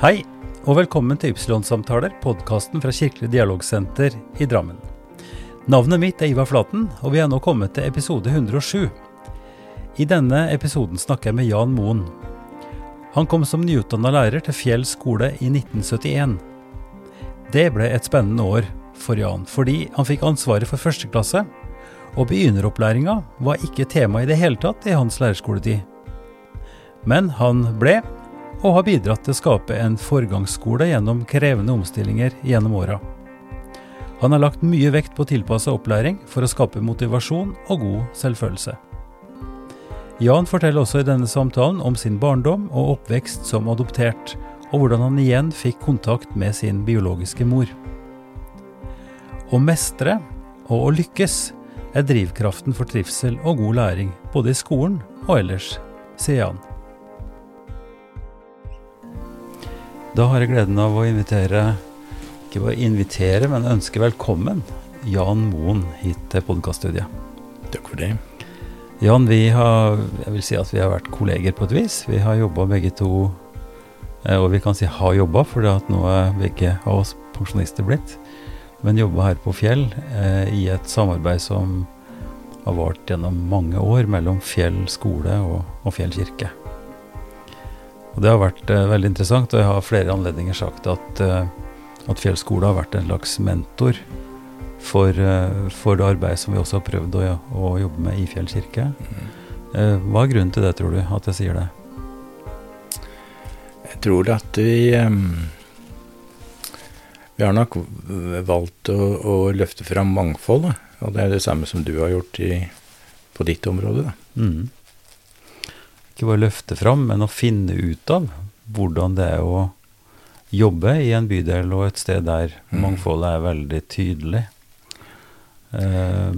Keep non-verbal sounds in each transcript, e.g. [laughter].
Hei, og velkommen til Ypsilon-samtaler, podkasten fra Kirkelig dialogsenter i Drammen. Navnet mitt er Ivar Flaten, og vi er nå kommet til episode 107. I denne episoden snakker jeg med Jan Moen. Han kom som nyutdanna lærer til Fjell skole i 1971. Det ble et spennende år for Jan, fordi han fikk ansvaret for første klasse, og begynneropplæringa var ikke tema i det hele tatt i hans lærerskoletid. Men han ble, og har bidratt til å skape en forgangsskole gjennom krevende omstillinger gjennom åra. Han har lagt mye vekt på tilpassa opplæring for å skape motivasjon og god selvfølelse. Jan forteller også i denne samtalen om sin barndom og oppvekst som adoptert, og hvordan han igjen fikk kontakt med sin biologiske mor. Å mestre og å lykkes er drivkraften for trivsel og god læring, både i skolen og ellers, sier Jan. Da har jeg gleden av å invitere, ikke bare invitere, men ønske velkommen Jan Moen hit til podkaststudiet. Takk for det. Jan, vi har, jeg vil si at vi har vært kolleger på et vis. Vi har jobba begge to, eh, og vi kan si har jobba, for nå er begge av oss pensjonister blitt. Men jobba her på Fjell eh, i et samarbeid som har vart gjennom mange år mellom Fjell skole og, og Fjell kirke. Og Det har vært uh, veldig interessant, og jeg har flere anledninger sagt at, uh, at Fjellskole har vært en slags mentor for, uh, for, det arbeidet som vi også har prøvd å, å jobbe med i Fjell kirke. Mm. hva er grunnen til det, tror du, at jeg sier det? Jeg tror at vi um, Vi har nok valgt å, å løfte fram mangfoldet, og det er det samme som du har gjort i, på ditt område. da. Mm ikke bare løfte fram, men å finne ut av hvordan det er å jobbe i en bydel og et sted der mm. mangfoldet er veldig tydelig. Uh,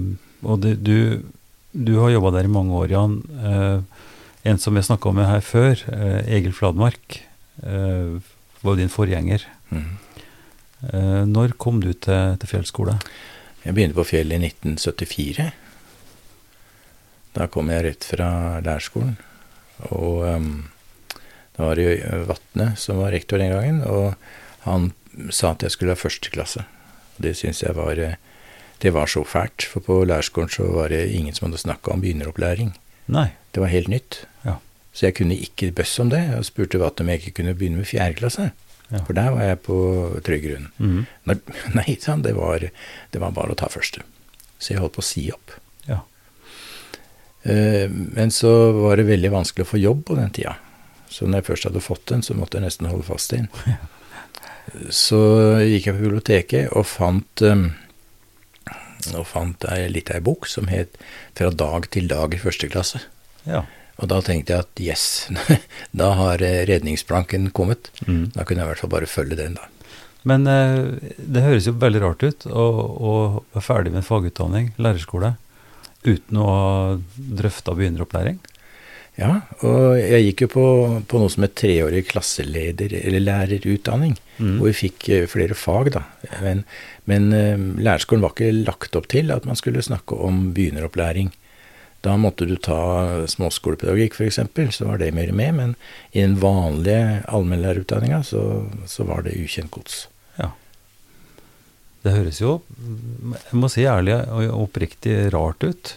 og det, du, du, har jobba der i mange år, Jan. Uh, en som jeg snakka med her før, uh, Egil Fladmark, var din forgjenger. Mm. når kom du til, til Fjell skole? Jeg begynte på Fjell i 1974. Da kom jeg rett fra lærerskolen. Og um, det var Vatne som var rektor den gangen, og han sa at jeg skulle ha førsteklasse. Det syns jeg var eh, Det var så fælt, for på lærerskolen så var det ingen som hadde snakka om begynneropplæring. Nei. Det var helt nytt. Ja. Så jeg kunne ikke bøss om det, og spurte Vatne om jeg ikke kunne begynne med fjerde klasse. Ja. For der var jeg på trygg grunn. Mm. [laughs] Nei, sa han, det var, det var bare å ta første. Så jeg holdt på å si opp. Eh, men så var det veldig vanskelig å få jobb på den tida. Så når jeg først hadde fått den, så måtte jeg nesten holde fast i den. [laughs] Så gikk jeg på biblioteket og fant, eh, og fant ei bok som het 'Fra dag til dag i første klasse'. Ja. Og da tenkte jeg at yes, [laughs] da har redningsplanken kommet. Mm. Da kunne jeg i hvert fall bare følge den, da. Men eh, det høres jo veldig rart ut å være ferdig med fagutdanning, lærerskole, uten å ha drøfta begynneropplæring? Ja, og jeg gikk jo på, på noe som het treårig klasseleder- eller lærerutdanning, mm. hvor vi fikk eh, flere fag, da. Men, men uh, lærerskolen var ikke lagt opp til at man skulle snakke om begynneropplæring. Da måtte du ta småskolepedagogikk f.eks., så var det mer med. Men i den vanlige allmennlærerutdanninga så, så var det ukjent gods. Det høres jo, jeg må si ærlig og oppriktig, rart ut.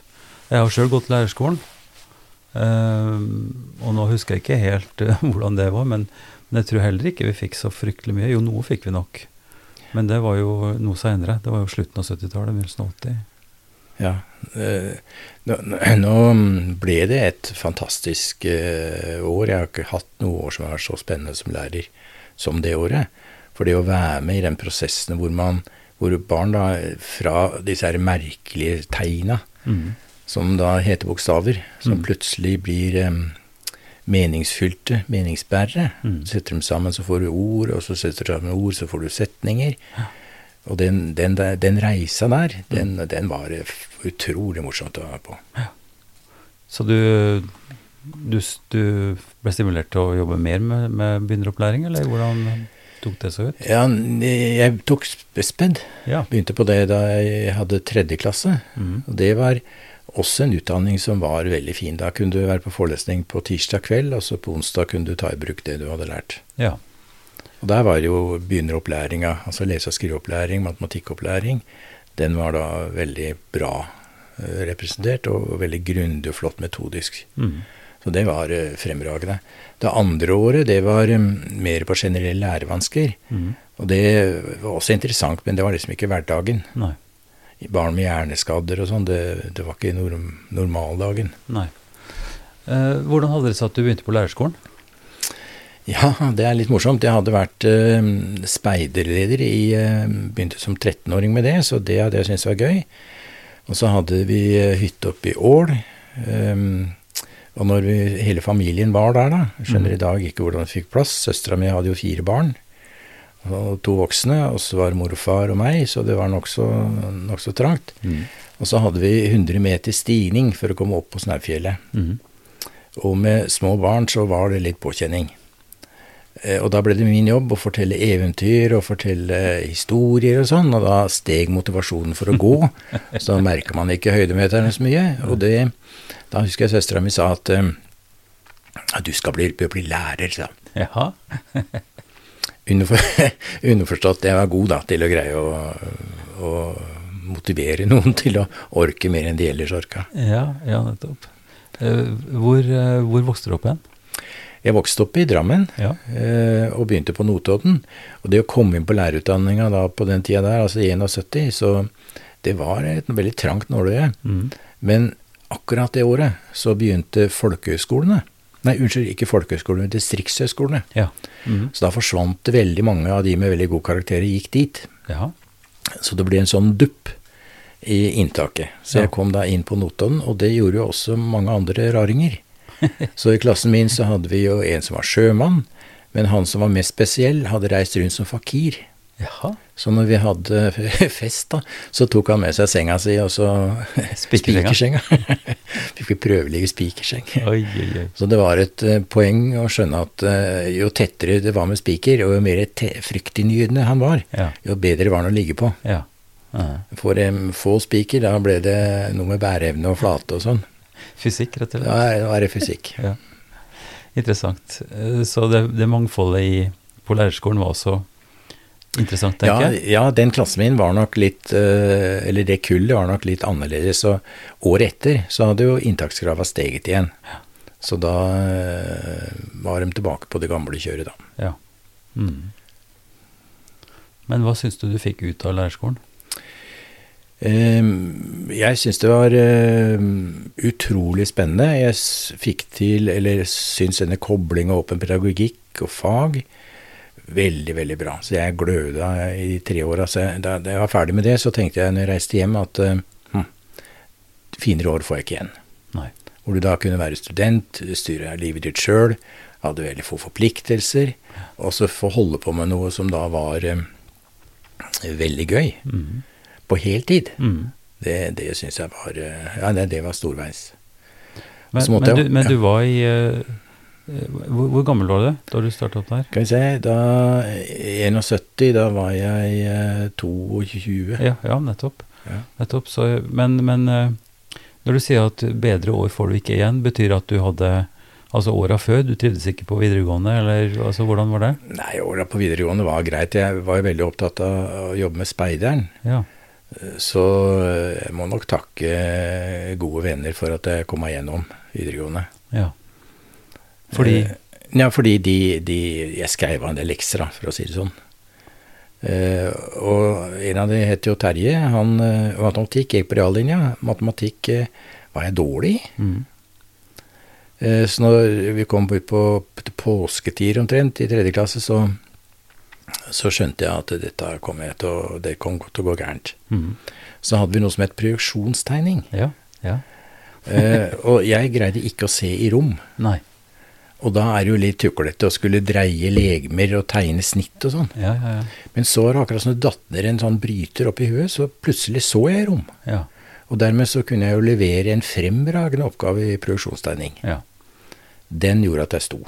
Jeg har sjøl gått lærerskolen. Uh, og nå husker jeg ikke helt uh, [laughs] hvordan det var, men, men, jeg tror heller ikke vi fikk så fryktelig mye. Jo, noe fikk vi nok. Men det var jo noe seinere. Det var jo slutten av 70-tallet, begynnelsen av 80. Ja. Nå, nå, ble det et fantastisk år. Jeg har ikke hatt noe år som har vært så spennende som lærer som det året. For det å være med i den prosessen hvor man hvor barn da fra disse her merkelige tegna, mm. som da heter bokstaver, som mm. plutselig blir um, meningsfylte meningsbærere. Mm. Setter dem sammen, så får du ord, og så setter du sammen ord, så får du setninger. Ja. Og den, den, den, reisa der, mm. den, den, var utrolig morsomt å være på. Ja. Så du, du, du, ble stimulert til å jobbe mer med, med begynneropplæring, eller hvordan tok det så ut? Ja, jeg tok sped. Ja. Begynte på det da jeg hadde tredje klasse. Mm. Og det var også en utdanning som var veldig fin. Da kunne du være på forelesning på tirsdag kveld, og så på onsdag kunne du ta i bruk det du hadde lært. Ja. Og der var jo begynneropplæringa, altså lese- og skriveopplæring, matematikkopplæring, den var da veldig bra eh, representert, og veldig grundig og flott metodisk. Mm. Så det var eh, fremragende. Det andre året, det var eh, mer på generelle lærevansker. Mm. Og det var også interessant, men det var liksom ikke hverdagen. Nei. Barn med hjerneskader og sånn, det, det var ikke norm, normaldagen. Nei. Eh, hvordan hadde det seg at du begynte på lærerskolen? Ja, det er litt morsomt. Jeg hadde vært eh, speiderleder i eh, Begynte som 13-åring med det, så det hadde jeg syntes var gøy. Og så hadde vi eh, hytte oppe i Ål. Um, og når vi, hele familien var der, da skjønner mm. i dag ikke hvordan vi fikk plass. Søstera mi hadde jo fire barn. Og to voksne. Og så var det mor og far og meg, så det var nokså nok så trangt. Mm. Og så hadde vi 100 meter stigning for å komme opp på Snaufjellet. Mm. Og med små barn så var det litt påkjenning. Eh, Og da ble det min jobb å fortelle eventyr og fortelle historier og sånn, og da steg motivasjonen for å gå. [laughs] Så da merker man ikke høydemeterne så mye. Og det, da husker jeg søstera mi sa at eh, ja, du skal bli, bli lærer, sa. Jaha. [laughs] Underfor, [laughs] underforstått jeg var god da, til å greie å, å motivere noen til å orke mer enn de ellers orka. Ja, ja, nettopp. Eh, hvor, eh, hvor vokste du opp igjen? Jeg vokste opp i Drammen. Ja. eh, og begynte på Notodden. Og det å komme inn på lærerutdanninga da på den tida der, altså i 71, så det var et veldig trangt nåløye. Mm. Men akkurat det året så begynte folkehøyskolene. Nei, unnskyld, ikke folkehøyskolene, distriktshøyskolene. Ja. Mm. Så da forsvant det veldig mange av de med veldig gode karakterer, gikk dit. ja. Så det ble en sånn dupp i inntaket. Så jeg kom da inn på Notodden, og det gjorde jo også mange andre raringer. [laughs] Så i klassen min så hadde vi jo en som var sjømann, men han som var mest spesiell, hadde reist rundt som fakir. Jaha. Så når vi hadde [laughs] fest, da, så tok han med seg senga si, og så [laughs] Spikersenga. Fikk vi prøveligge spikerseng. Oi, oi, oi. Så det var et eh, poeng å skjønne at eh, jo tettere det var med spiker, og jo mer te fryktinngytende han var, Ja. jo bedre var han å ligge på. Ja. Ja. For um, få spiker, da ble det noe med bæreevne og flate og sånn. Fysikk, rett og slett. Ja, da er det fysikk. Ja. Interessant. Eh, Så det, det mangfoldet i, på lærerskolen var også interessant, Ja, tenker jeg. ja, den klassen min var nok litt eh, Eller det kullet var nok litt annerledes. Så året etter så hadde jo inntakskravene steget igjen. Så da eh, var de tilbake på det gamle kjøret, da. Ja. Mm. Men hva syns du du fikk ut av lærerskolen? Ehm, Jeg syns det var ehm, utrolig spennende. Jeg fikk til, eller syns denne koblinga åpen pedagogikk og fag veldig, veldig bra. Så jeg gløda i de tre åra. Så da jeg var ferdig med det, så tenkte jeg når jeg reiste hjem at eh, hm, finere år får jeg ikke igjen. Nei. Hvor du da kunne være student, styre livet ditt sjøl, hadde veldig få forpliktelser, og så få holde på med noe som da var eh, veldig gøy. Mm. På heltid. Mm. Det, det syns jeg var eh, Ja, det, det var storveis. Men, men, jeg- du, men ja. du var i eh, eh, hvor, hvor gammel var du da du starta opp der? Skal vi se, da 71, da var jeg eh, 22. Ja, ja nettopp. Ja. nettopp. Så, men men eh, når du sier at bedre år får du ikke igjen, betyr at du hadde Altså åra før, du trivdes ikke på videregående, eller altså hvordan var det? Nei, åra på videregående var greit. Jeg var veldig opptatt av å jobbe med speideren. Ja. Så eh, jeg må nok takke gode venner for at jeg kom meg gjennom videregående. ja. Fordi Eh, Ja, fordi de, de Jeg skrev av en del lekser, da, for å si det sånn. Eh, og en av de het jo Terje. Han matematikk gikk på reallinja. Matematikk var jeg dårlig i. mm, Eh, Så når vi kom ut på på påsketider omtrent i tredje klasse, så, så skjønte jeg at dette kom til det kom til å gå gærent. mm, Så hadde vi noe som het projeksjonstegning. Ja. Ja. Eh, og jeg greide ikke å se i rom. Nei. Og da er det jo litt tuklete å skulle dreie legemer og tegne snitt og sånn. Ja, ja, ja. Men så det akkurat som det datt ned en sånn bryter opp i huet, så plutselig så jeg i rom. ja. Og dermed så kunne jeg jo levere en fremragende oppgave i projeksjonstegning. ja. Den gjorde at jeg sto.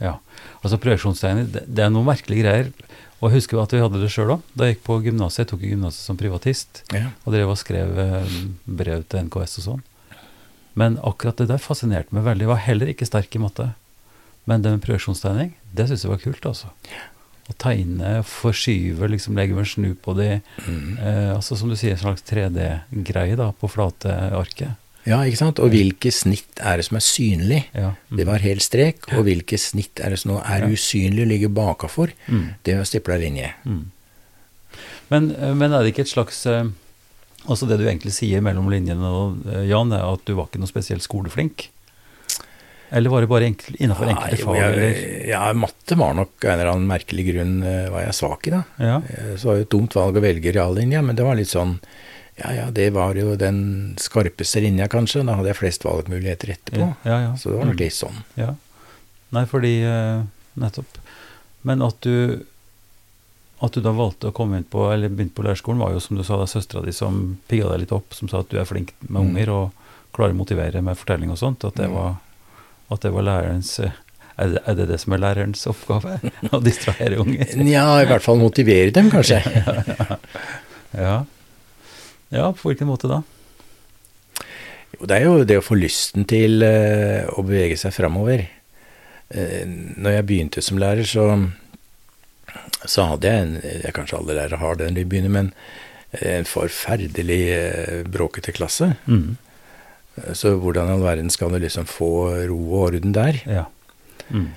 Ja, altså projeksjonstegning, det, det er noen merkelige greier. Og jeg husker at vi hadde det sjøl òg. Da jeg gikk på gymnaset, jeg tok gymnaset som privatist, Ja. og drev og skrev eh, brev til NKS og sånn. Men akkurat det der fascinerte meg veldig. Jeg var heller ikke sterk i matte. Men det med projeksjonstegning, det syns jeg var kult, altså. å tegne, forskyve, liksom legge en snu på de. Mm. Eh, altså som du sier, en slags 3D-greie da, på flate arket. Ja, ikke sant? Og hvilke snitt er det som er synlig? Ja. Mm. Det var helt strek. Og hvilke snitt er det som nå er usynlig og ligger bakafor? Mm. Det var stipla linje. Mm. Men, eh, men er det ikke et slags Altså det du egentlig sier mellom linjene, og, eh, Jan, er at du var ikke noe spesielt skoleflink? Eller var det bare enkel, innenfor Nei, enkelte fag? jeg, ja, matte var nok av en eller annen merkelig grunn var jeg svak i, da. Ja. Så var det et dumt valg å velge reallinja, men det var litt sånn Ja ja, det var jo den skarpeste linja, kanskje. Da hadde jeg flest valgmuligheter etterpå. Ja, ja, ja. Så det var nok Mm. litt sånn. Ja. Nei, fordi eh, Nettopp. Men at du at du da valgte å komme inn på eller begynte på lærerskolen, var jo som du sa, det er søstera di som pigga deg litt opp, som sa at du er flink med Mm. unger og klarer å motivere med fortelling og sånt. At det Mm. var, at det var lærerens er det, er det det som er lærerens oppgave? [laughs] Å distrahere unger? Nja, i hvert fall motivere dem, kanskje. [laughs] Ja. ja, på hvilken måte da? Jo, det er jo det å få lysten til eh, å bevege seg framover. Uh, når jeg begynte som lærer, så, så hadde jeg en jeg Kanskje alle lærere har det når de begynner, men en forferdelig eh, bråkete klasse. Mm. Så hvordan i all verden skal du liksom få ro og orden der? Ja. Mm.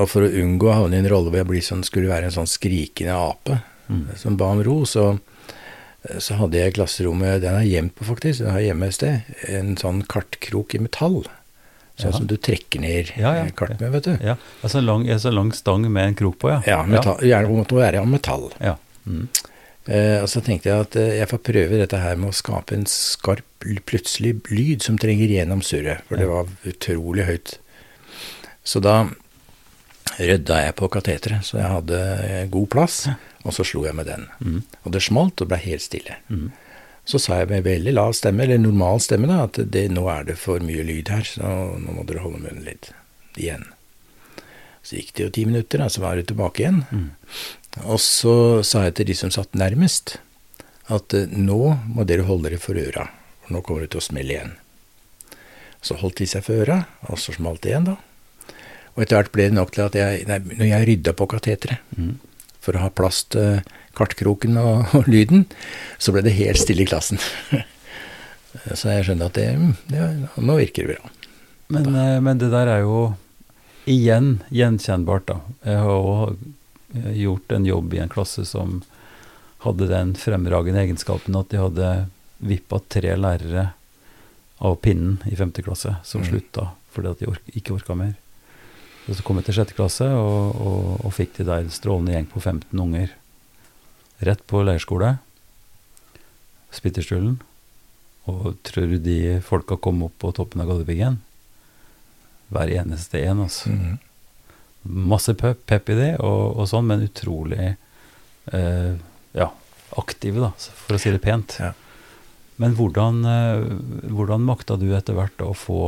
Og for å unngå å havne i en rolle hvor jeg blir sånn, skulle være en sånn skrikende ape Mm. som ba om ro, så, så hadde jeg i klasserommet Den er gjemt på, faktisk. Den har hjemme et sted. En sånn kartkrok i metall. Sånn Ja. som du trekker ned Ja, ja. eh, kart med, vet du. Ja, altså en lang, altså lang stang med en krok på, ja. Ja, metall, gjerne måtte være av metall. Ja. Mm. Eh, og så tenkte jeg at eh, jeg får prøve dette her med å skape en skarp, plutselig lyd som trenger gjennom surret, for det var utrolig høyt. Så da rydda jeg på kateteret, så jeg hadde eh, god plass, og så slo jeg med den. Mm. Og det smalt og ble helt stille. Mm. Så sa jeg med veldig lav stemme, eller normal stemme, da, at det, nå er det for mye lyd her, så nå må dere holde munnen litt igjen. Så gikk det jo ti minutter, da, så var det tilbake igjen. Mm. Og så sa jeg til de som satt nærmest, at eh, nå må dere holde dere for øra, for nå kommer det til å smelle igjen. Så holdt de seg for øra, og så smalt det igjen, da. Og etter hvert ble det nok til at jeg, nei, når jeg rydda på kateteret, Mm. for å ha plass til kartkroken og, [laughs] og lyden, så ble det helt stille i klassen. [laughs] så jeg skjønner at det, mm, det, nå virker det bra. Men, eh, men det der er jo igjen gjenkjennbart, da. Jeg har òg gjort en jobb i en klasse som hadde den fremragende egenskapen at de hadde vippa tre lærere av pinnen i femte klasse, som Mm. slutta fordi at de ork ikke orka mer. Så kom jeg til sjette klasse og, og, og fikk de der strålende gjeng på 15 unger rett på leirskole. Spitterstulen. Og tror du de folka kom opp på toppen av Galdhøpiggen? Hver eneste en, altså. Mm. Masse pep, pep i det, og, og sånn, men utrolig eh, ja, aktive, da, for å si det pent. Ja. Men hvordan, eh, hvordan makta du etter hvert å få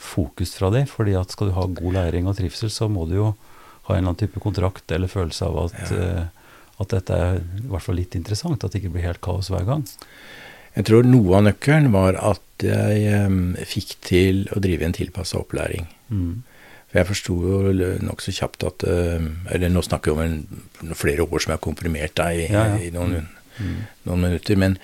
fokus fra det? Fordi at skal du ha god læring og trivsel, så må du jo ha en eller annen type kontrakt eller følelse av at, Ja. eh, at dette er i hvert fall litt interessant, at det ikke blir helt kaos hver gang. Jeg tror noe av nøkkelen var at jeg um, fikk til å drive en tilpassa opplæring. Mm. For jeg forsto jo nokså kjapt at em, Eller nå snakker vi om en, flere år som er komprimert deg i, Ja, ja. i noen, Mm. noen minutter. Men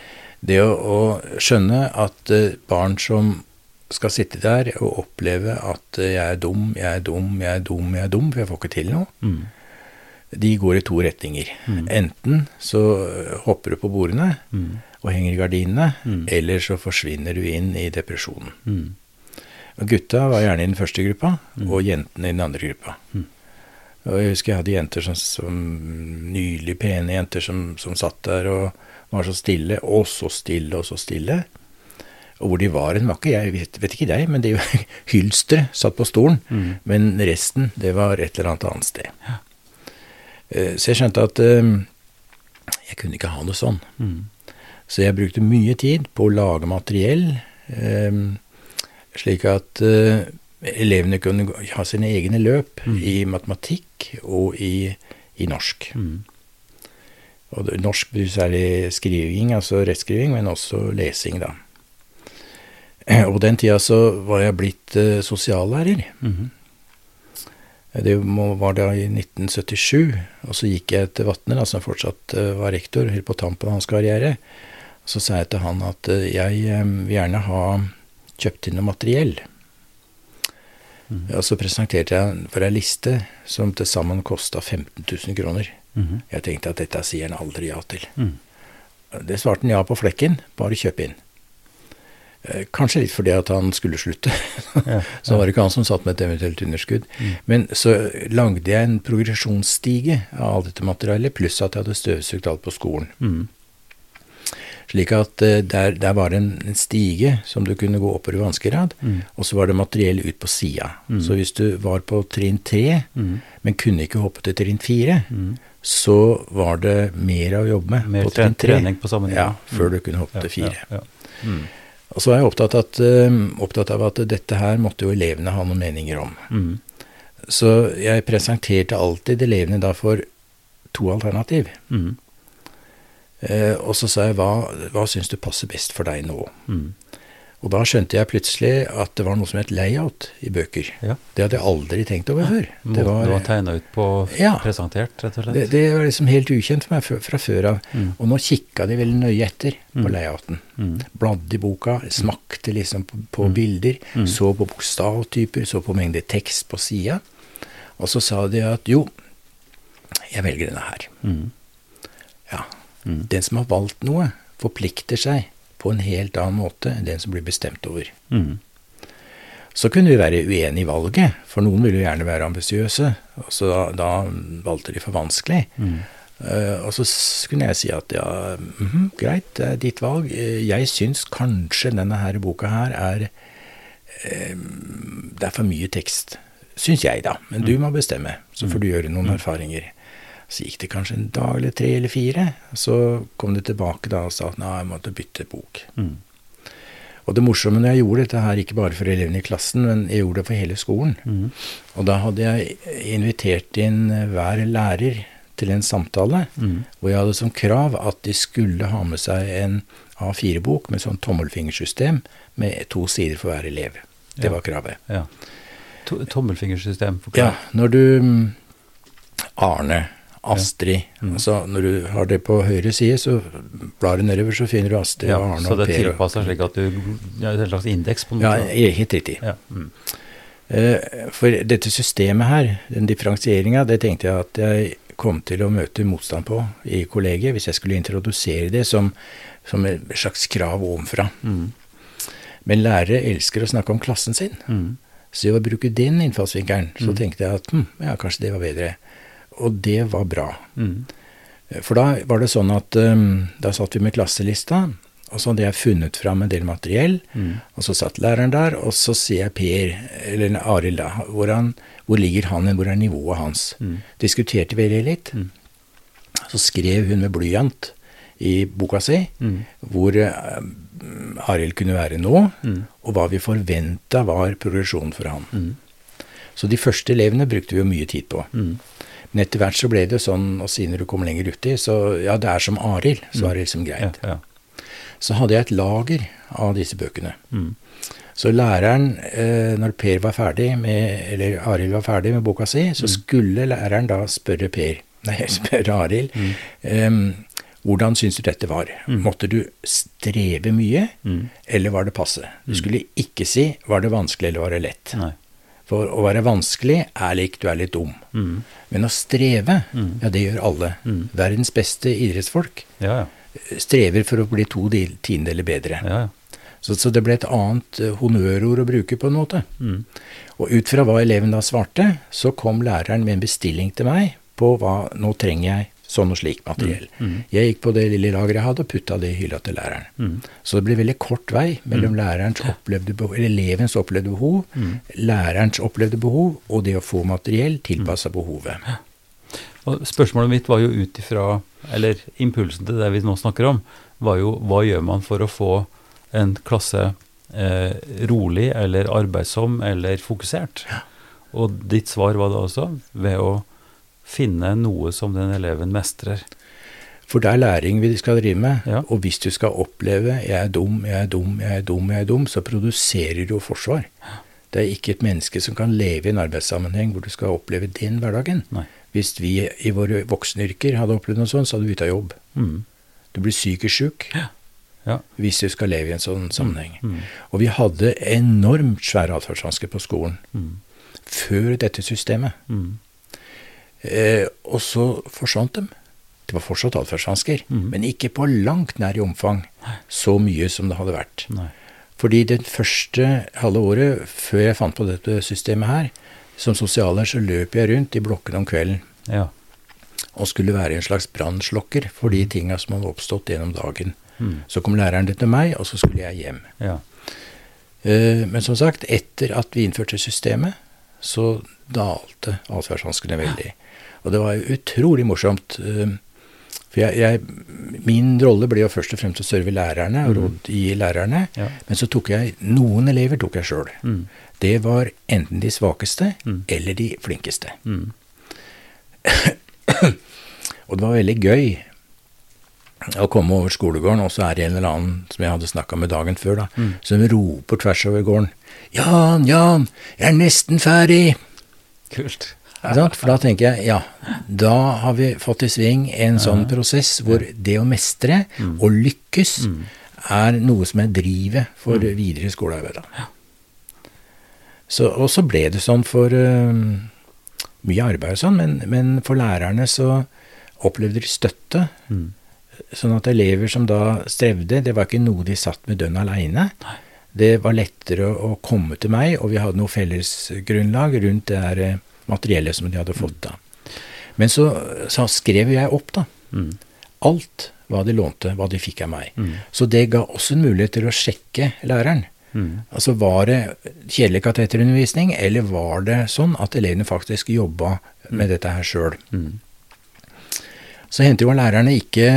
det å, å skjønne at eh, barn som skal sitte der og oppleve at eh, jeg er dum, jeg er dum, jeg er dum, jeg er dum, for jeg får ikke til noe, Mm. de går i to retninger. Mm. Enten så eh, hopper du på bordene Mm. og henger i gardinene, Mm. eller så forsvinner du inn i depresjonen. Mm. Og gutta var gjerne i den første gruppa, Mm. og jentene i den andre gruppa. Og jeg husker jeg hadde jenter som, som nylig pene jenter som, som satt der og var så stille, og så stille, og så stille. Og hvor de var hen, var ikke jeg, vet, vet ikke deg, men det er jo [laughs] hylstere satt på stolen. Mm. Men resten, det var et eller annet annet sted. Ja. Så jeg skjønte at eh, jeg kunne ikke ha det sånn. Mm. Så jeg brukte mye tid på å lage materiell, eh, slik at eh, elevene kunne ha sine egne løp Mm. i matematikk og i, i norsk. Mm. Og norsk betyr særlig skriving, altså rettskriving, men også lesing, da. Og den tida så var jeg blitt uh, sosiallærer. Mhm. Det må, var da i 1977, og så gikk jeg til Vatne, som fortsatt uh, var rektor, helt på tampen av hans karriere. Og Så sa jeg til han at uh, jeg um, vil gjerne ha kjøpt inn noe materiell. Mm. Og så presenterte jeg for ei liste som til sammen kosta 15 000 kroner. Mhm. Jeg tenkte at dette sier han aldri ja til. Mm. Det svarte han ja på flekken, bare kjøp inn. Eh, Kanskje litt fordi at han skulle slutte. [laughs] Ja, Så var det ikke han som satt med et eventuelt underskudd. Men så lagde jeg en progresjonsstige av alt dette materialet, pluss at jeg hadde støvsugd alt på skolen. Mm. Slik at eh, der, der var det en, en stige som du kunne gå oppover i vanskegrad, Mm. og så var det materiell ut på sida. Så hvis du var på trinn tre, Mm. men kunne ikke hoppe til trinn fire, Mm. så var det mer å jobbe med Mer på trinn tre. trening på samme. Ja, før du kunne hoppe til fire. Ja, ja. Mm. Og så var jeg opptatt, at, eh, opptatt av at dette her måtte jo elevene ha noen meninger om. Mm. Så jeg presenterte alltid elevene da for to alternativ. Mm. Eh, og så sa jeg hva, hva syns du passer best for deg nå? Mm. Og da skjønte jeg plutselig at det var noe som het layout i bøker. Ja. Det hadde jeg aldri tenkt over før. Det var, var tegna ut på, Ja. presentert, rett og slett. det, det var liksom helt ukjent for meg fra, fra før av. Mm. Og nå kikka de veldig nøye etter på Mm. layouten. Mm. Bladde i boka, smakte liksom på, på bilder, Mm. så på bokstavtyper, så på mengde tekst på sida. Og så sa de at jo, jeg velger denne her. Mm. Ja. Mm. Den som har valgt noe, forplikter seg på en helt annen måte enn den som blir bestemt over. Mm. Så kunne vi være uenige i valget, for noen ville jo gjerne være ambisiøse, og så da, da valgte de for vanskelig. Mm. Uh, og så kunne jeg si at ja, mhm, greit, det er ditt valg. Jeg syns kanskje denne her boka her er eh, Det er for mye tekst. Syns jeg, da. Men du må bestemme, så får du gjøre noen erfaringer. Så gikk det kanskje en dag eller tre eller fire. Så kom de tilbake da og sa at nei, jeg måtte bytte bok. Mm. Og det morsomme når jeg gjorde dette her, ikke bare for elevene i klassen, men jeg gjorde det for hele skolen. Mm. Og da hadde jeg invitert inn hver lærer til en samtale, Mm. hvor jeg hadde som krav at de skulle ha med seg en A4-bok med sånn tommelfingersystem med to sider for hver elev. Det Ja. var kravet. Ja. To tommelfingersystem, Ja, når du mm, Arne, Astrid Mm. altså Når du har det på høyre side, så blar du nedover, så finner du Astrid Ja, og Arne så og det Så det tilpasser slik at du ja, en slags indeks, på noe Ja, helt riktig. Ja. Mm. Eh, For dette systemet her, den differensieringa, det tenkte jeg at jeg kom til å møte motstand på i kollegiet hvis jeg skulle introdusere det som, som et slags krav ovenfra. Mm. Men lærere elsker å snakke om klassen sin. Mm. Så ved å bruke den innfallsvinkelen, så Mm. tenkte jeg at hm, ja, kanskje det var bedre. Og det var bra. Mm. For da var det sånn at um, da satt vi med klasselista, og så hadde jeg funnet fram en del materiell, Mm. og så satt læreren der, og så sier jeg Per, eller Arild, da, hvor, han, hvor ligger han, hvor er nivået hans? Mm. Diskuterte vi det litt. Mm. Så skrev hun med blyant i boka si Mm. hvor uh, Arild kunne være nå, Mm. og hva vi forventa var progresjonen for han. Mm. Så de første elevene brukte vi jo mye tid på. Mm. Men etter hvert så ble det sånn, og siden du kom lenger uti, så ja, det er som Arild, så var det liksom greit. ja. Så hadde jeg et lager av disse bøkene. Mm. Så læreren, eh, når Per var ferdig med, eller Arild var ferdig med boka si, så skulle læreren da spørre Per, nei, [laughs] spørre Arild, em, hvordan syns du dette var? Måtte du streve mye, Mm. eller var det passe? Du skulle ikke si var det vanskelig eller var det lett. Nei. For å være vanskelig er lik du er litt dum. Mm. Men å streve, Mm. ja det gjør alle. Mm. Verdens beste idrettsfolk Ja, ja. strever for å bli to del- tiendedeler bedre. ja, ja. Så, så det ble et annet eh, honnørord å bruke på en måte. Mm. Og ut fra hva eleven da svarte, så kom læreren med en bestilling til meg på hva nå trenger jeg sånn og slik materiell. Mm. Jeg gikk på det lille lageret jeg hadde og putta det i hylla til læreren. Mm. Så det ble veldig kort vei mellom lærerens opplevde behov, eller elevens opplevde behov, Mm. lærerens opplevde behov og det å få materiell tilpassa behovet. Og spørsmålet mitt var jo ut ifra, eller impulsen til det vi nå snakker om, var jo hva gjør man for å få en klasse eh, rolig eller arbeidsom eller fokusert? Og ditt svar var da også ved å finne noe som den eleven mestrer. For det er læring vi skal drive med. Ja. Og hvis du skal oppleve 'jeg er dum, jeg er dum, jeg er dum', jeg er dum, så produserer du jo forsvar. Det er ikke et menneske som kan leve i en arbeidssammenheng hvor du skal oppleve den hverdagen. Nei. Hvis vi i våre voksenyrker hadde opplevd noe sånt, så hadde vi ute av jobb. Mm. Du blir psykisk sjuk Ja. hvis du skal leve i en sånn sammenheng. Mm. Og vi hadde enormt svære atferdsvansker på skolen Mm. før dette systemet. Eh, og så forsvant dem. Det var fortsatt atferdsvansker, mm. men ikke på langt nær i omfang så mye som det hadde vært. Nei. Fordi det første halve året før jeg fant på dette systemet her, som sosialer, så løp jeg rundt i blokkene om kvelden Ja. og skulle være en slags brannslokker for de tinga som hadde oppstått gjennom dagen. Mm. Så kom læreren til meg, og så skulle jeg hjem. Ja. Eh, Men som sagt, etter at vi innførte systemet, så dalte atferdsvanskene veldig. Og det var jo utrolig morsomt. eh, For jeg, jeg, min rolle ble jo først og fremst å serve lærerne og rådgi lærerne. Ja. Men så tok jeg noen elever tok jeg sjøl. Mm. Det var enten de svakeste Mm. eller de flinkeste. Mm. [coughs] Og det var veldig gøy å komme over skolegården, og så er det en eller annen som jeg hadde snakka med dagen før, da, Mm. som roper tvers over gården 'Jan, Jan, jeg er nesten ferdig!' Kult. For da tenker jeg ja, da har vi fått i sving en sånn prosess hvor det å mestre Mm. og lykkes er noe som er drivet for videre skolearbeid. Så, og så ble det sånn for eh, mye arbeid og sånn, men, men for lærerne så opplevde de støtte. Mm. Sånn at elever som da strevde, det var ikke noe de satt med dønn aleine. Det var lettere å komme til meg, og vi hadde noe fellesgrunnlag rundt det her eh, materiellet som de hadde fått da. Men så, så skrev jeg opp da, Mm. alt hva de lånte, hva de fikk av meg. Mm. Så det ga også en mulighet til å sjekke læreren. Mm. Altså var det kjedelig kateterundervisning, eller var det sånn at elevene faktisk jobba med dette her sjøl? Mm. Så hendte jo at lærerne ikke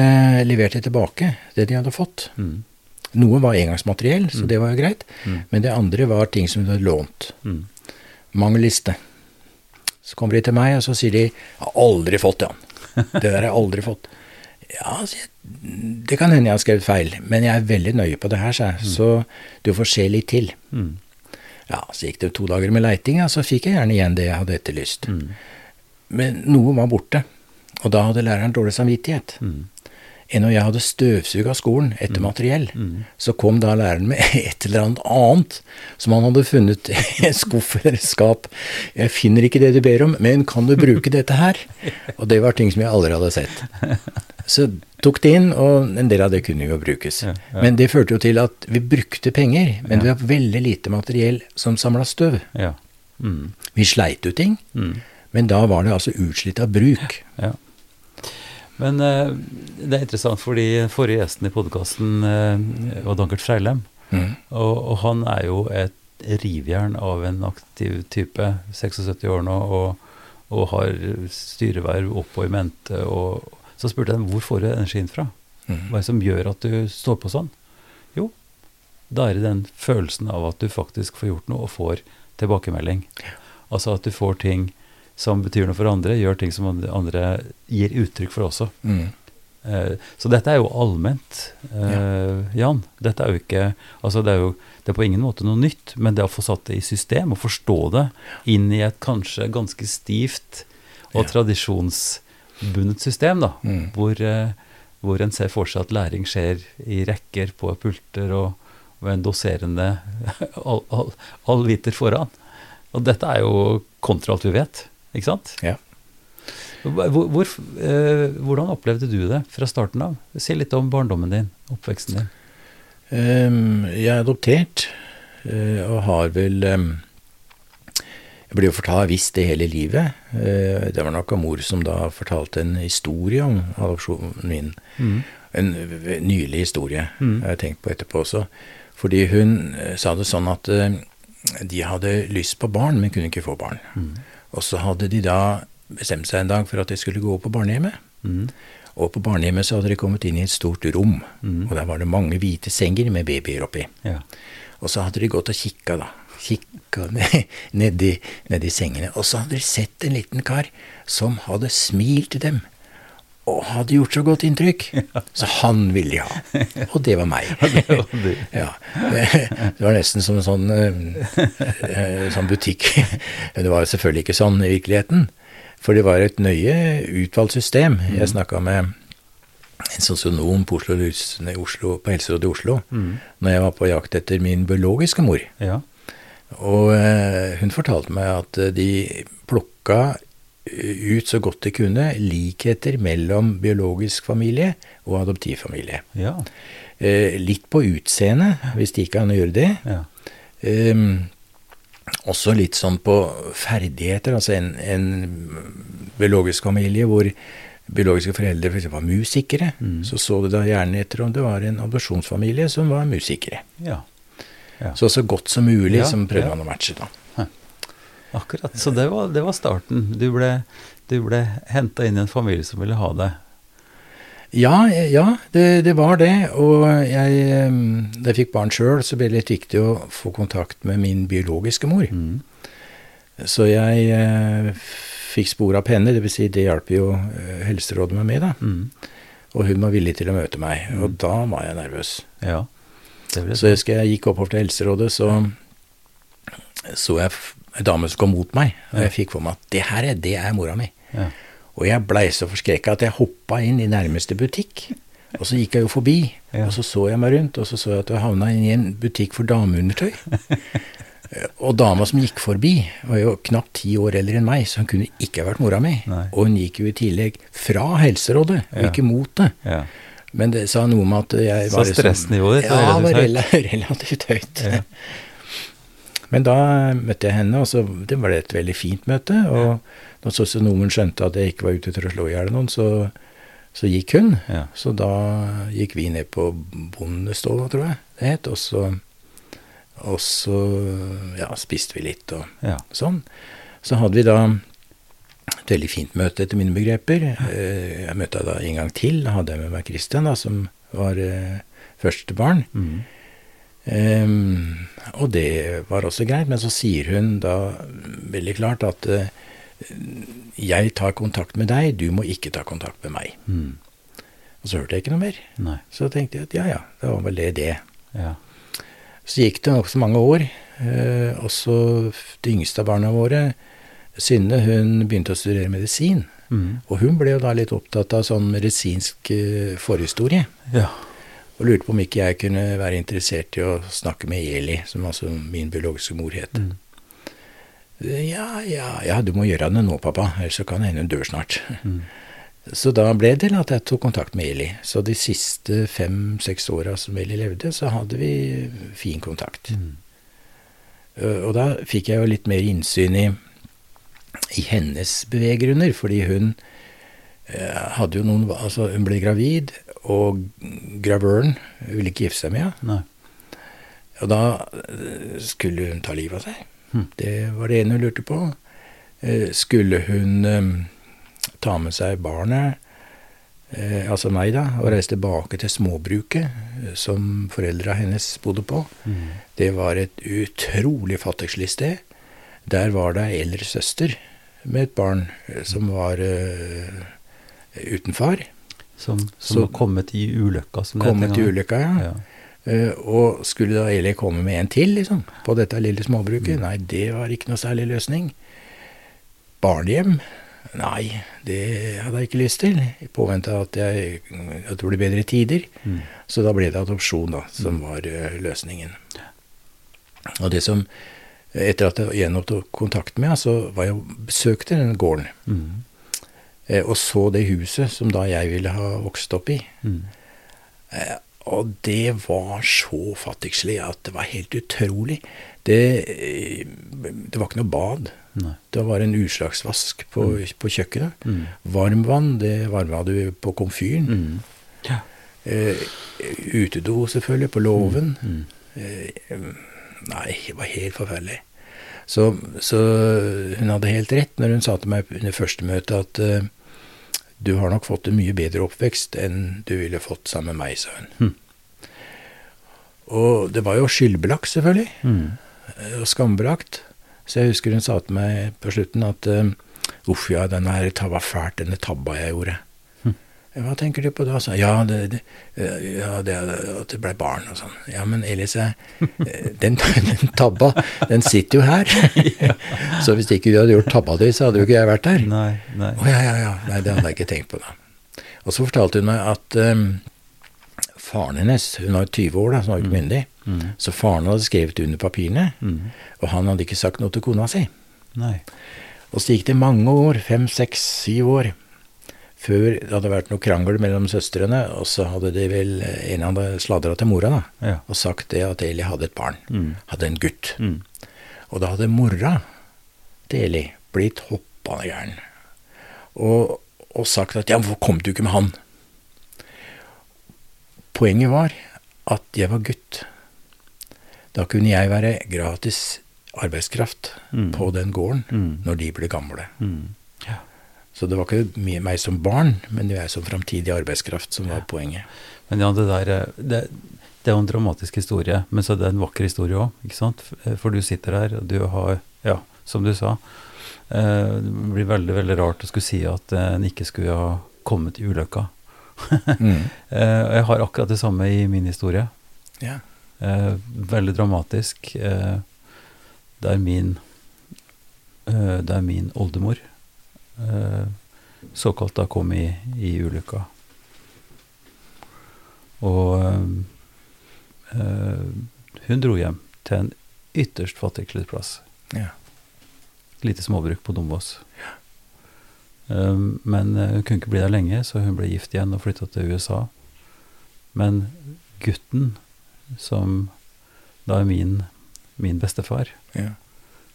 leverte tilbake det de hadde fått. Mm. Noe var engangsmateriell, så det var jo greit. Mm. Men det andre var ting som du hadde lånt. Mm. Mangelliste. Så kommer de til meg, og så sier de 'Jeg har aldri fått, Jan'. [laughs] Det der har jeg aldri fått. Ja, det kan hende jeg har skrevet feil, men jeg er veldig nøye på det her, sa jeg. Så du får se litt til. Mm. Ja, så gikk det to dager med leiting, og så fikk jeg gjerne igjen det jeg hadde etterlyst. Mm. Men noe var borte, og da hadde læreren dårlig samvittighet. Mm. Enn når jeg hadde støvsuga skolen etter materiell, Mm. så kom da læreren med [laughs] et eller annet annet som han hadde funnet i [laughs] en skuff eller et skap. 'Jeg finner ikke det du ber om, men kan du bruke dette her?' [laughs] Og det var ting som jeg aldri hadde sett. Så tok det inn, og en del av det kunne jo brukes. Ja, ja. Men det førte jo til at vi brukte penger, men Ja. vi har veldig lite materiell som samla støv. Ja. Mm. Vi sleit ut ting, Mm. men da var det altså utslitt av bruk. Ja. Men eh, det er interessant, fordi forrige gjesten i podkasten eh, var Dankert Freilem. Mm. Og, og han er jo et rivjern av en aktiv type, 76 år nå, og, og har styreverv opp og i mente. Og, så spurte jeg dem hvor får du energien fra? Mm. Hva er det som gjør at du står på sånn? Jo, da er det den følelsen av at du faktisk får gjort noe og får tilbakemelding. Altså at du får ting som betyr noe for andre, gjør ting som andre- gir uttrykk for også. Mm. Eh, Så dette er jo allment, eh, Jan. Dette er jo ikke Altså det er jo det er på ingen måte noe nytt, men det å få satt det i system og forstå det inn i et kanskje ganske stivt og Ja. tradisjonsbundet system, da, Mm. hvor, eh, hvor en ser for seg at læring skjer i rekker på pulter og med en doserende all, [laughs] all, allviter foran. Og dette er jo kontra alt vi vet, ikke sant? Ja. Hvor, hvor, eh, hvordan opplevde du det fra starten av? Si litt om barndommen din, oppveksten din. Um, jeg er adoptert, eh, og har vel um, Jeg blir jo fortalt visst det hele livet. Uh, det var nok av mor som da fortalte en historie om adopsjonen min. En nylig historie, Mm. har jeg tenkt på etterpå også. Fordi hun sa det sånn at uh, de hadde lyst på barn, men kunne ikke få barn. Mm. Og så hadde de da bestemt seg en dag for at de skulle gå på barnehjemmet. Mm. Og på barnehjemmet så hadde de kommet inn i et stort rom, Mm. og der var det mange hvite senger med babyer oppi. Ja. Og så hadde de gått og kikka, da. Kikka [laughs] ned- nedi, nedi sengene. Og så hadde de sett en liten kar som hadde smilt til dem. Og hadde gjort så godt inntrykk. [laughs] Så han ville de ha. Og det var meg. [laughs] [laughs] Ja, det, var nesten som en sånn, eh, sånn butikk. Det var selvfølgelig ikke sånn i virkeligheten. For det var et nøye utvalgt system. Jeg snakka med en sosionom på, Oslo, på Helserådet i Oslo mm. når jeg var på jakt etter min biologiske mor. Ja. Og eh, hun fortalte meg at de plukka ut så godt de kunne likheter mellom biologisk familie og adoptivfamilie. Ja. Eh, litt på utseendet, hvis de ikke kan gjøre det. Ja. Eh, også litt sånn på ferdigheter. Altså en, en biologisk familie hvor biologiske foreldre f.eks. For var musikere, mm. så så du da gjerne etter om det var en adopsjonsfamilie som var musikere. Ja. Ja. Så så godt som mulig som prøvde man å matche. da. Akkurat. Så det var, det var starten. Du ble, du ble henta inn i en familie som ville ha deg. Ja, ja det, det, var det. Og jeg, da jeg fikk barn sjøl, så ble det litt viktig å få kontakt med min biologiske mor. Mm. Så jeg eh, fikk spor av henne, vil Si det hjalp jo eh, Helserådet meg med, da. Mm. Og hun var villig til å møte meg. Mm. Og da var jeg nervøs. Ja, så jeg husker jeg gikk oppover til Helserådet, så så jeg ei dame som kom mot meg, og jeg fikk for meg at det her er, det er mora mi. Ja. Og jeg blei så forskrekka at jeg hoppa inn i nærmeste butikk. Og så gikk jeg jo forbi, ja. og så så jeg meg rundt, og så så jeg at jeg havna inn i en butikk for dameundertøy. [laughs] og dama som gikk forbi, var jo knapt ti år eldre enn meg, så hun kunne ikke vært mora mi. Nei. Og hun gikk jo i tillegg fra Helserådet, og ja. ikke mot det. Ja. Men det sa noe om at jeg var Så stressnivået ditt var [laughs] relativt høyt? Ja, relativt høyt. Men da møtte jeg henne, og så det var et veldig fint møte. Og når sosionomen skjønte at jeg ikke var ute til å slå i hjel noen, så, så, gikk hun. Ja. Så da gikk vi ned på Bondestova, tror jeg det het, og så, og så ja, spiste vi litt og ja. sånn. Så hadde vi da et veldig fint møte, etter mine begreper. Eh, jeg møtte da en gang til. Da hadde jeg med meg Christian, da, som var eh, første barn. Mm. Um, og det var også greit, men så sier hun da veldig klart at uh, jeg tar kontakt med deg, du må ikke ta kontakt med meg. Mm. Og så hørte jeg ikke noe mer. Nei. Så tenkte jeg at ja ja, det var vel det det. Ja. Så gikk det nokså mange år. Uh, også de yngste av barna våre, Synne, hun begynte å studere medisin. Mm. Og hun ble jo da litt opptatt av sånn medisinsk uh, forhistorie. Ja og lurte på om ikke jeg kunne være interessert i å snakke med Eli, som altså min biologiske mor het. Mm. Ja, ja, ja, du må gjøre det nå, pappa, ellers så kan det hende hun dør snart. Mm. Så da ble det at jeg tok kontakt med Eli. Så de siste fem-seks åra som Eli levde, så hadde vi fin kontakt. Mm. Og da fikk jeg jo litt mer innsyn i, i hennes beveggrunner, fordi hun eh, hadde jo noen Altså, hun ble gravid, og gravøren ville ikke gifte seg med henne. Og da eh, skulle hun ta livet av seg. Hm. Det var det ene hun lurte på. Eh, skulle hun um, ta med seg barnet, eh, altså meg, da, og reise tilbake til småbruket som foreldra hennes bodde på? Mm. Det var et utrolig fattigslig sted. Der var det ei eldre søster med et barn som var uh, uten far. Som, som har kommet i ulykka? Som kommet i ulykka, ja. ja. Uh, og skulle da Eli komme med en til, liksom, på dette lille småbruket? Mm. Nei, det var ikke noe særlig løsning. Barnehjem? Nei, det hadde jeg ikke lyst til. I påvente av at, jeg, at det ble bedre tider. Mm. Så da ble det adopsjon, da, som mm. var uh, løsningen. Og det som Etter at jeg gjenopptok kontakten med henne, så var jeg og besøkte den gården. Mm. Eh, og så det huset som da jeg ville ha vokst opp i. Mm. Eh, og det var så fattigslig at det var helt utrolig. Det, eh, det var ikke noe bad. Nei. Det var en utslagsvask på, mm. på kjøkkenet. Mm. Varmvann, det varma du på komfyren. Mm. Ja. Eh, utedo, selvfølgelig, på låven. Mm. Eh, nei, det var helt forferdelig. Så, så, hun hadde helt rett når hun sa til meg under første møte at uh, du har nok fått en mye bedre oppvekst enn du ville fått sammen med meg, sa hun. Mm. Og det var jo skyldbelagt, selvfølgelig. Mm. Og skambelagt. Så jeg husker hun sa til meg på slutten at uff, ja, denne her var fælt, denne tabba jeg gjorde. Mm. Hva tenker du på da? Så. Ja, det, det, eh, ja, det, at det ble barn og sånn. Ja, men Elise, eh, [laughs] den, den tabba, den sitter jo her. [laughs] [laughs] så hvis ikke du hadde gjort tabba di, så hadde jo ikke jeg vært der. Nei, nei. Å ja, ja, ja. Nei, det hadde jeg ikke tenkt på da. Og så fortalte hun meg at um, faren hennes, hun var 20 år da, så hun var ikke myndig, Mm. så faren hadde skrevet under papirene, Mm. og han hadde ikke sagt noe til kona si. Nei. Og så gikk det mange år, fem, seks, syv år, før det hadde vært noe krangel mellom søstrene, og så hadde de vel, en hadde sladra til mora da, Ja. og sagt det at Eli hadde et barn, Mm. hadde en gutt. Mm. Og da hadde mora til Eli blitt hoppende gæren, og, og sagt at ja, hvorfor kom du ikke med han? Poenget var at jeg var gutt. Da kunne jeg være gratis arbeidskraft Mm. på den gården Mm. når de ble gamle. Mm. Ja. Så det var ikke meg som barn, men det jeg som framtidig arbeidskraft som var poenget. Men ja, det der eh, det, det er jo en dramatisk historie, men så er det en vakker historie òg, ikke sant? Eh, For du sitter her, og du har, ja, som du sa eh, Det blir veldig, veldig rart å skulle si at eh, en ikke skulle ha kommet i ulykka. [laughs] Mm. Eh, jeg har akkurat det samme i min historie. Ja. Eh, veldig dramatisk. Eh, er min eh, er min oldemor såkalt da kom i, i ulykka. Og eh, eh, hun dro hjem til en ytterst fattig klubbplass. Ja. Lite småbruk på Dombås. Ja. men eh, hun kunne ikke bli der lenge, så hun ble gift igjen og flytta til USA. Men gutten, som da er min, min bestefar, Ja.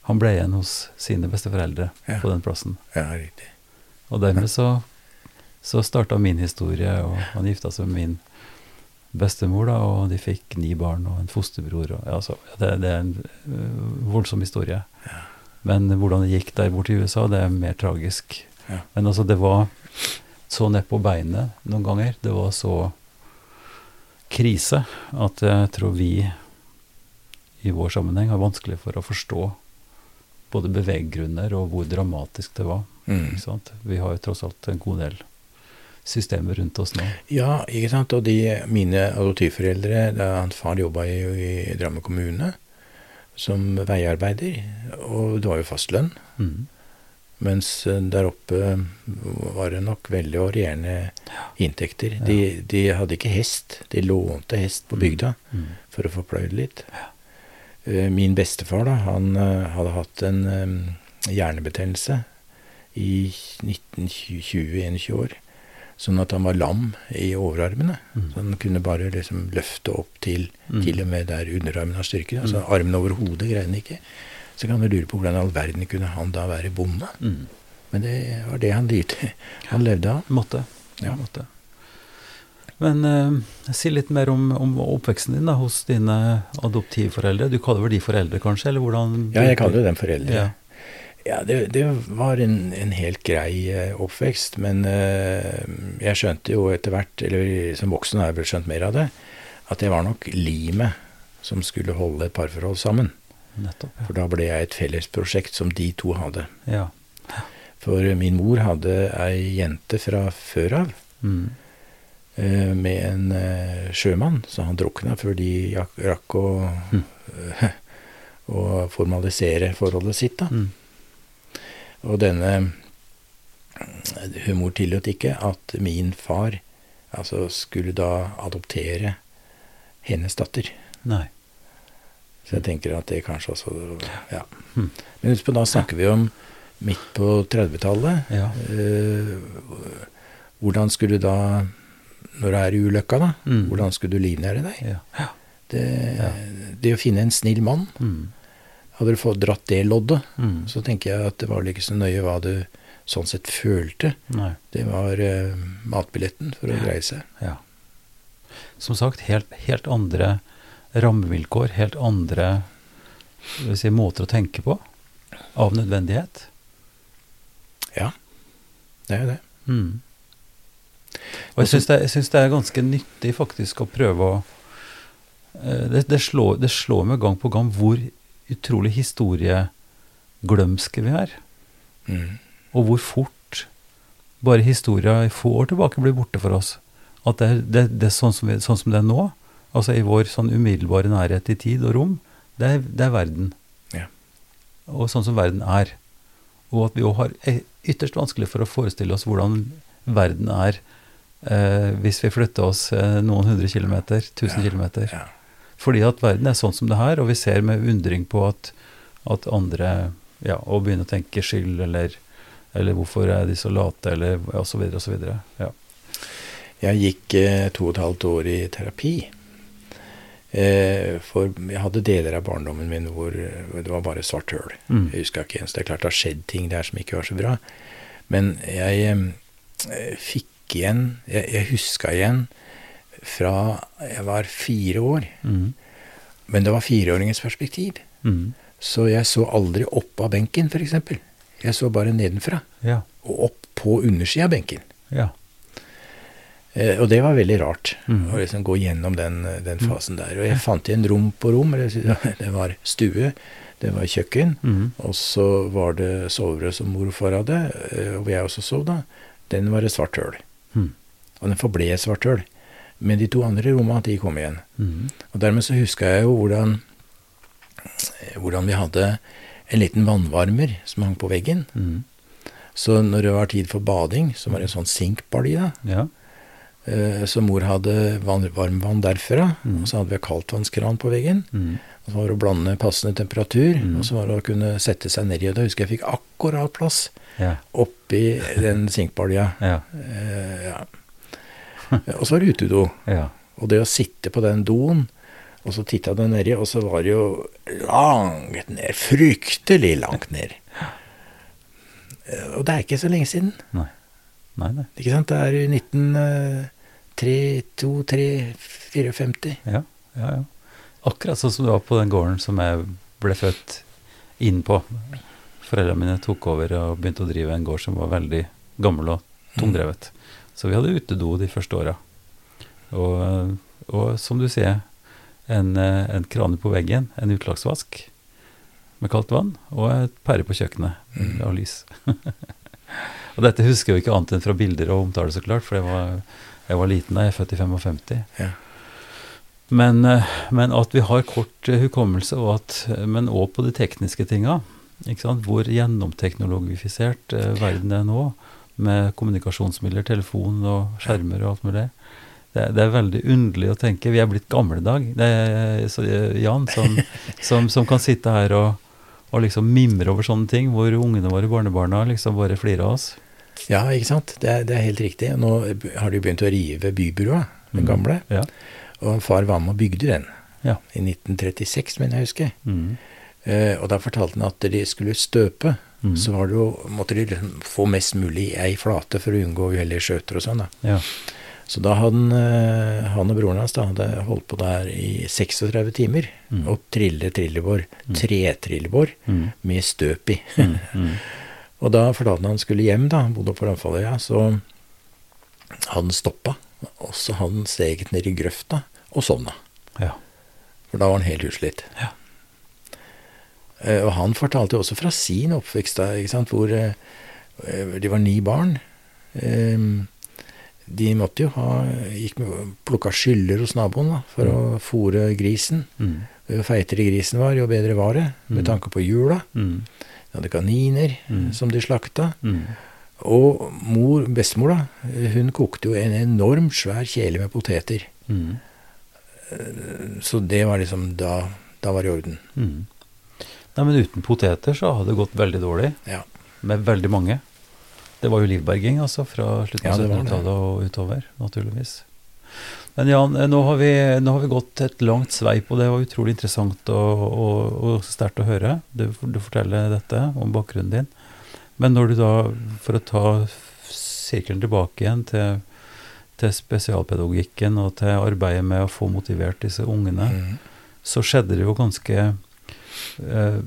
Han ble igjen hos sine besteforeldre Ja. på den plassen. ja, riktig. Og dermed så, så starta min historie, og han gifta seg med min bestemor, da, og de fikk ni barn og en fosterbror. Og, ja, så, det, det er en uh, voldsom historie. Ja. Men hvordan det gikk der borte i USA, det er mer tragisk. Ja. Men altså, det var så ned på beinet noen ganger. Det var så krise at jeg tror vi i vår sammenheng har vanskelig for å forstå både beveggrunner og hvor dramatisk det var. Mm. Vi har jo tross alt en god del systemer rundt oss nå. Ja, ikke sant. Og de, mine adoptivforeldre, da hans far jobba i, i Drammen kommune som veiarbeider, og det var jo fastlønn. Mm. Mens eh, der oppe var det nok veldig varierende inntekter. De, de hadde ikke hest, de lånte hest på bygda Mm. for å få pløyd litt. Eh, Min bestefar da, han eh, hadde hatt en eh, hjernebetennelse i 1920-21 år. Sånn at han var lam i overarmene. Mm. Så han kunne bare liksom løfte opp til Mm. til og med der underarmen har styrke. Altså armen over hodet greide han ikke. Så kan du lure på hvordan i all verden kunne han da være bonde. Mm. Men det var det han dyrte. Han levde av. Måtte. Ja. Måtte. Men eh, si litt mer om, om oppveksten din da, hos dine adoptivforeldre. Du kaller vel de foreldre, kanskje? Eller hvordan Ja, jeg kaller dem foreldre. Ja. Ja, det, det var en, en helt grei eh, oppvekst, men eh, jeg skjønte jo etter hvert, eller som voksen har jeg vel skjønt mer av det, at det var nok limet som skulle holde et parforhold sammen. Nettopp. For da ble jeg et fellesprosjekt som de to hadde. Ja. For min mor hadde ei jente fra før av Mm. Eh, med en eh, sjømann, så han drukna før de rakk å, eh, [laughs] å formalisere forholdet sitt. da. Mm. Og denne humor tillot ikke at min far altså skulle da adoptere hennes datter. Nei. Så jeg tenker at det kanskje også Ja. Mm. Men husk på, da snakker vi om midt på 30-tallet. Ja. Eh, hvordan skulle da, når du er i ulykka, da, Mm. hvordan skulle du livnære deg? Ja. Det, Ja. det å finne en snill mann Mm. Hadde du fått dratt det loddet, Mm. så tenker jeg at det var vel ikke så nøye hva du sånn sett følte. Nei. Det var uh, matbilletten for å greie seg. Ja. Som sagt, helt, helt andre rammevilkår, helt andre si, måter å tenke på, av nødvendighet. Ja, det er jo det. Mm. Og jeg syns det, det er ganske nyttig faktisk å prøve å eh, det, det, slår, det slår meg gang på gang hvor utrolig historieglemske vi er. Mm. Og hvor fort bare historia få år tilbake blir borte for oss. At det, det, det er sånn som, vi, sånn som det er nå, altså i vår sånn umiddelbare nærhet i tid og rom, det er, det er verden. Ja. Og sånn som verden er. Og at vi òg har eh, ytterst vanskelig for å forestille oss hvordan verden er hvis vi flytter oss eh, noen hundre kilometer, tusen Ja, kilometer. Ja. Fordi at verden er sånn som det her, og vi ser med undring på at, at andre Ja, og begynner å tenke skyld, eller, eller hvorfor er de så late, eller så videre. Ja. Jeg gikk eh, to og et halvt år i terapi. Eh, for jeg hadde deler av barndommen min hvor hvor det var bare svart høl. Mm. Jeg huska ikke ens. Det er klart det har skjedd ting der som ikke var så bra. Men jeg eh, fikk igjen Jeg, jeg huska igjen fra jeg var fire år. Mm. Men det var fireåringens perspektiv. Mm. Så jeg så aldri opp av benken, f.eks. Jeg så bare nedenfra. Ja. Og opp på undersida av benken. Ja. Eh, og det var veldig rart mm. å liksom gå gjennom den, den fasen der. Og jeg fant igjen rom på rom. [laughs] Det var stue, det var kjøkken, Mm. og så var det soverommet som mor og far hadde, eh, hvor jeg også sov da. Den var et svart høl. Og den forble et svart hull. Men de to andre rommene, de kom igjen. Mm. Og dermed så huska jeg jo hvordan, eh, hvordan vi hadde en liten vannvarmer som hang på veggen. Mm. Så når det var tid for bading, så var det en sånn sinkbalje. Ja. Eh, Så mor hadde vann, varmvann derfra, Mm. og så hadde vi kaldtvannskran på veggen. Mm. Og så var det å blande passende temperatur, Mm. og så var det å kunne sette seg ned i det. da husker jeg fikk akkurat plass Ja. oppi den sinkbalja. Ja. Eh, ja. [laughs] Og så var det utedo. Ja. Og det å sitte på den doen, og så titta du nedi, og så var det jo langt ned. Fryktelig langt ned. Eh, Og det er ikke så lenge siden. Nei. Nei, nei. Ikke sant? Det er i 1953-54. Ja. Ja, ja. Akkurat sånn som det var på den gården som jeg ble født inn på. Foreldrene mine tok over og begynte å drive en gård som var veldig gammel og tungdrevet. Så vi hadde utedo de første åra. Og, og som du sier, en, eh, en krane på veggen, en utlagsvask med kaldt vann, og et pære på kjøkkenet Mm. lys. [laughs] og dette husker jeg jo ikke annet enn fra bilder og omtale, så klart, for jeg var, jeg var liten da, jeg er født i 55. Ja. Men, eh, men at vi har kort eh, hukommelse, og at, men òg på de tekniske tinga. Hvor gjennomteknologifisert eh, verden er nå, med kommunikasjonsmidler, telefon og skjermer og alt mulig. Det, det er veldig underlig å tenke. Vi er blitt gamle i dag. Det er så, Jan som, [laughs] som, som kan sitte her og, og liksom mimre over sånne ting, hvor ungene våre, barnebarna, liksom bare flirer av oss. Ja, ikke sant. Det er, det er helt riktig. Nå har de begynt å rive Bybrua, den Mm. gamle. Ja. Og far var med og bygde den Ja. i 1936, mener jeg husker. Mm. Eh, og da fortalte han at de skulle støpe. Mm. Så var det jo, måtte de liksom få mest mulig i ei flate for å unngå uheldige skjøter og sånn. da. Ja. Så da hadde han, eh, han og broren hans da, hadde holdt på der i 36 timer Mm. og trille trillebår, tretrillebår, Mm. med støp i. Mm. Mm. [laughs] Og da fortalte han han skulle hjem, da, bodde på Ramfalløya, så hadde han stoppa, og så hadde han steget ned i grøfta og sovna. Ja. For da var han helt utslitt. Ja. Eh, Og han fortalte jo også fra sin oppvekst, da, hvor eh, eh, de var ni barn. Eh, De måtte jo ha gikk med, plukka skyller hos naboen da, for å fòre grisen. Mm. Jo feitere grisen var, jo bedre var det, med Mm. tanke på jula. Mm. De hadde kaniner Mm. som de slakta. Mm. Og mor, bestemor, da, hun kokte jo en enormt svær kjele med poteter. Mm. Så det var liksom Da, da var det i orden. Nei, men uten poteter så hadde det gått veldig dårlig, Ja. med veldig mange. Det var jo livberging, altså, fra slutten av ja, var det. 1700-tallet og utover, naturligvis. Men Jan, eh, nå har, vi, nå har vi gått et langt sveip, og det var utrolig interessant og, og, og sterkt å høre. Du, du forteller dette om bakgrunnen din. Men når du da, for å ta sirkelen tilbake igjen til, til spesialpedagogikken og til arbeidet med å få motivert disse ungene, Mm. så skjedde det jo ganske eh,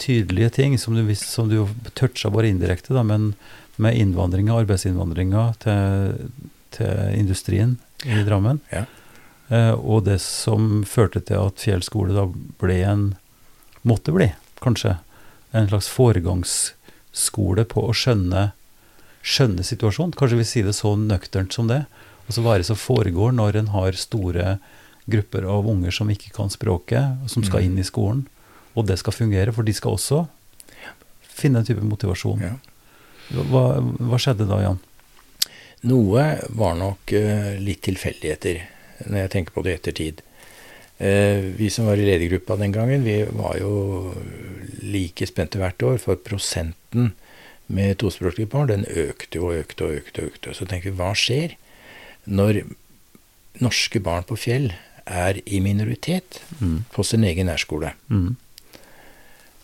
tydelige ting, som du, som du toucha bare indirekte, da, men med innvandringa, arbeidsinnvandringa til, til industrien i Drammen. Ja. Uh, og det som førte til at Fjell skole da ble en Måtte bli, kanskje, en slags foregangsskole på å skjønne skjønne situasjonen. Kanskje vi sier det så nøkternt som det. Og så hva er det som foregår når en har store grupper av unger som ikke kan språket, og som skal Mm. inn i skolen, og det skal fungere, for de skal også finne en type motivasjon. Ja. Hva, hva skjedde da, Jan? Noe var nok eh, litt tilfeldigheter, når jeg tenker på det i ettertid. Eh, vi som var i ledergruppa den gangen, vi var jo like spente hvert år, for prosenten med tospråklige barn, den økte og økte og økte. og økte. Så tenker vi, hva skjer når norske barn på Fjell er i minoritet Mm. på sin egen nærskole? Mm.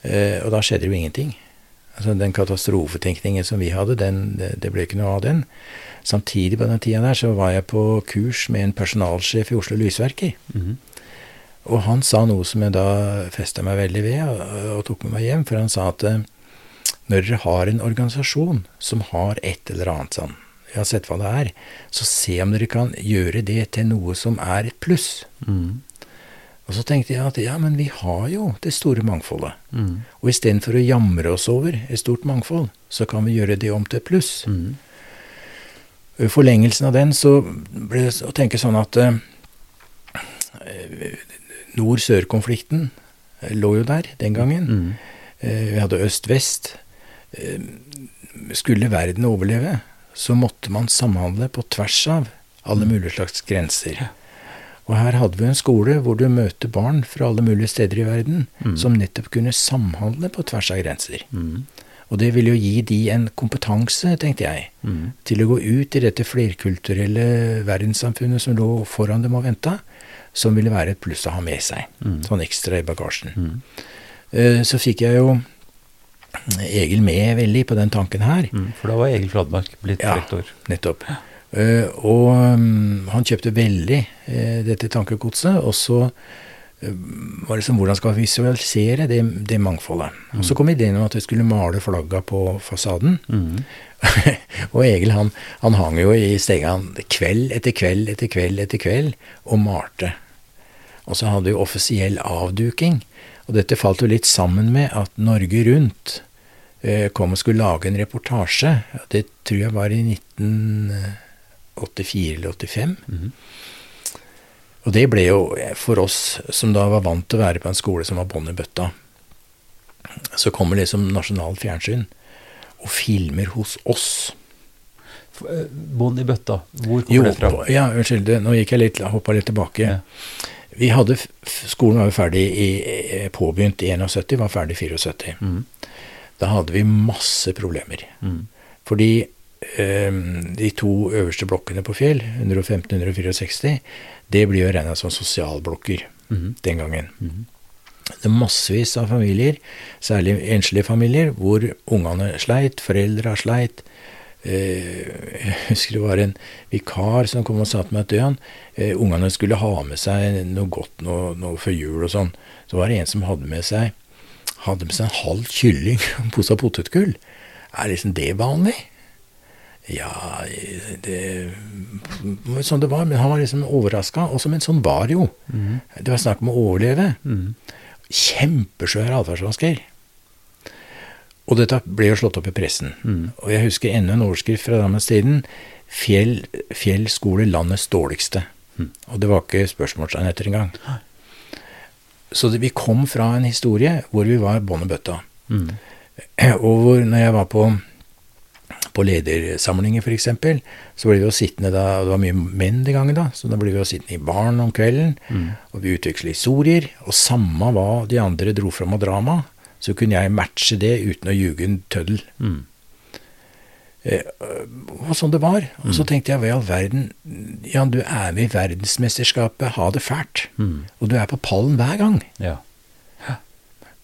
Eh, og da skjedde jo ingenting. Altså Den katastrofetenkningen som vi hadde, den, det, ble ikke noe av den. Samtidig på den tida der så var jeg på kurs med en personalsjef i Oslo Lysverker. -hmm. Og han sa noe som jeg da festa meg veldig ved, og, og tok med meg hjem. For han sa at eh, når dere har en organisasjon som har et eller annet sånn, jeg har sett hva det er, så se om dere kan gjøre det til noe som er et pluss. Mm. Og så tenkte jeg at ja, men vi har jo det store mangfoldet. Mm. Og istedenfor å jamre oss over et stort mangfold, så kan vi gjøre det om til pluss. Mm. I forlengelsen av den så ble det å tenke sånn at eh, nord-sør-konflikten eh, lå jo der den gangen. Mm. Eh, vi hadde øst-vest. Eh, skulle verden overleve, så måtte man samhandle på tvers av alle mulige slags grenser. Og her hadde vi en skole hvor du møter barn fra alle mulige steder i verden Mm. som nettopp kunne samhandle på tvers av grenser. Mm. Og det ville jo gi de en kompetanse, tenkte jeg, Mm. til å gå ut i dette flerkulturelle verdenssamfunnet som lå foran dem og venta, som ville være et pluss å ha med seg. Mm. Sånn ekstra i bagasjen. Mm. Eh, Så fikk jeg jo Egil med veldig på den tanken her, Mm. For da var Egil Fladmark blitt Ja. rektor. nettopp. Eh, Og mm, han kjøpte veldig eh, dette tankegodset, og så eh, var det som hvordan skal vi visualisere det, det mangfoldet. Og så kom ideen om at vi skulle male flagga på fasaden. Mm. [laughs] og Egil han, han hang jo i stegene kveld etter kveld etter kveld etter kveld og malte. Og så hadde vi offisiell avduking. Og dette falt jo litt sammen med at Norge Rundt eh, kom og skulle lage en reportasje. Det tror jeg var i 1984 eller 85. Mhm. Og det ble jo eh, for oss som da var vant til å være på en skole som var bånn i bøtta, så kommer liksom nasjonalt fjernsyn og filmer hos oss. Eh, i bøtta, hvor kommer Jo, det fra? på- ja, unnskyld, nå gikk jeg litt, hoppa litt tilbake. Ja. Vi hadde, Skolen var jo ferdig i, eh, påbegynt i 71, var ferdig i 74. Mm. Da hadde vi masse problemer. Mm. Fordi de to øverste blokkene på Fjell, 115 164, det blir jo regna som sosialblokker Mhm. den gangen. Mhm. Det er massevis av familier, særlig enslige familier, hvor ungene sleit, foreldra sleit. Eh, Jeg husker det var en vikar som kom og sa til meg at Jan, eh, ungene skulle ha med seg noe godt noe, noe før jul og sånn. Så var det en som hadde med seg hadde med seg en halv kylling og [laughs] en pose potetgull. Er liksom det vanlig? Ja, det var sånn det var, men han var liksom overraska. Og men sånn var det jo. Mm. Det var snakk om å overleve. Mm. Kjempesvære atferdsvansker. Og dette ble jo slått opp i pressen. Mm. Og jeg husker enda en overskrift fra Drammens-tiden. Fjell, Fjell skole landets dårligste. Mm. Og det var ikke spørsmålstegn etter engang. Så det, vi kom fra en historie hvor vi var bånn i bøtta. Mhm. Og hvor, når jeg var på, på ledersamlinger f.eks., så ble vi jo sittende da Det var mye menn den gangen, da, så da ble vi jo sittende i baren om kvelden. Mm. Og vi utveksla historier. Og samme hva de andre dro fram av drama, så kunne jeg matche det uten å ljuge en tøddel. Mm. Eh, Det sånn det var. Og så tenkte jeg hva i all verden Jan, du er med i verdensmesterskapet, ha det fælt. Mm. Og du er på pallen hver gang. Ja.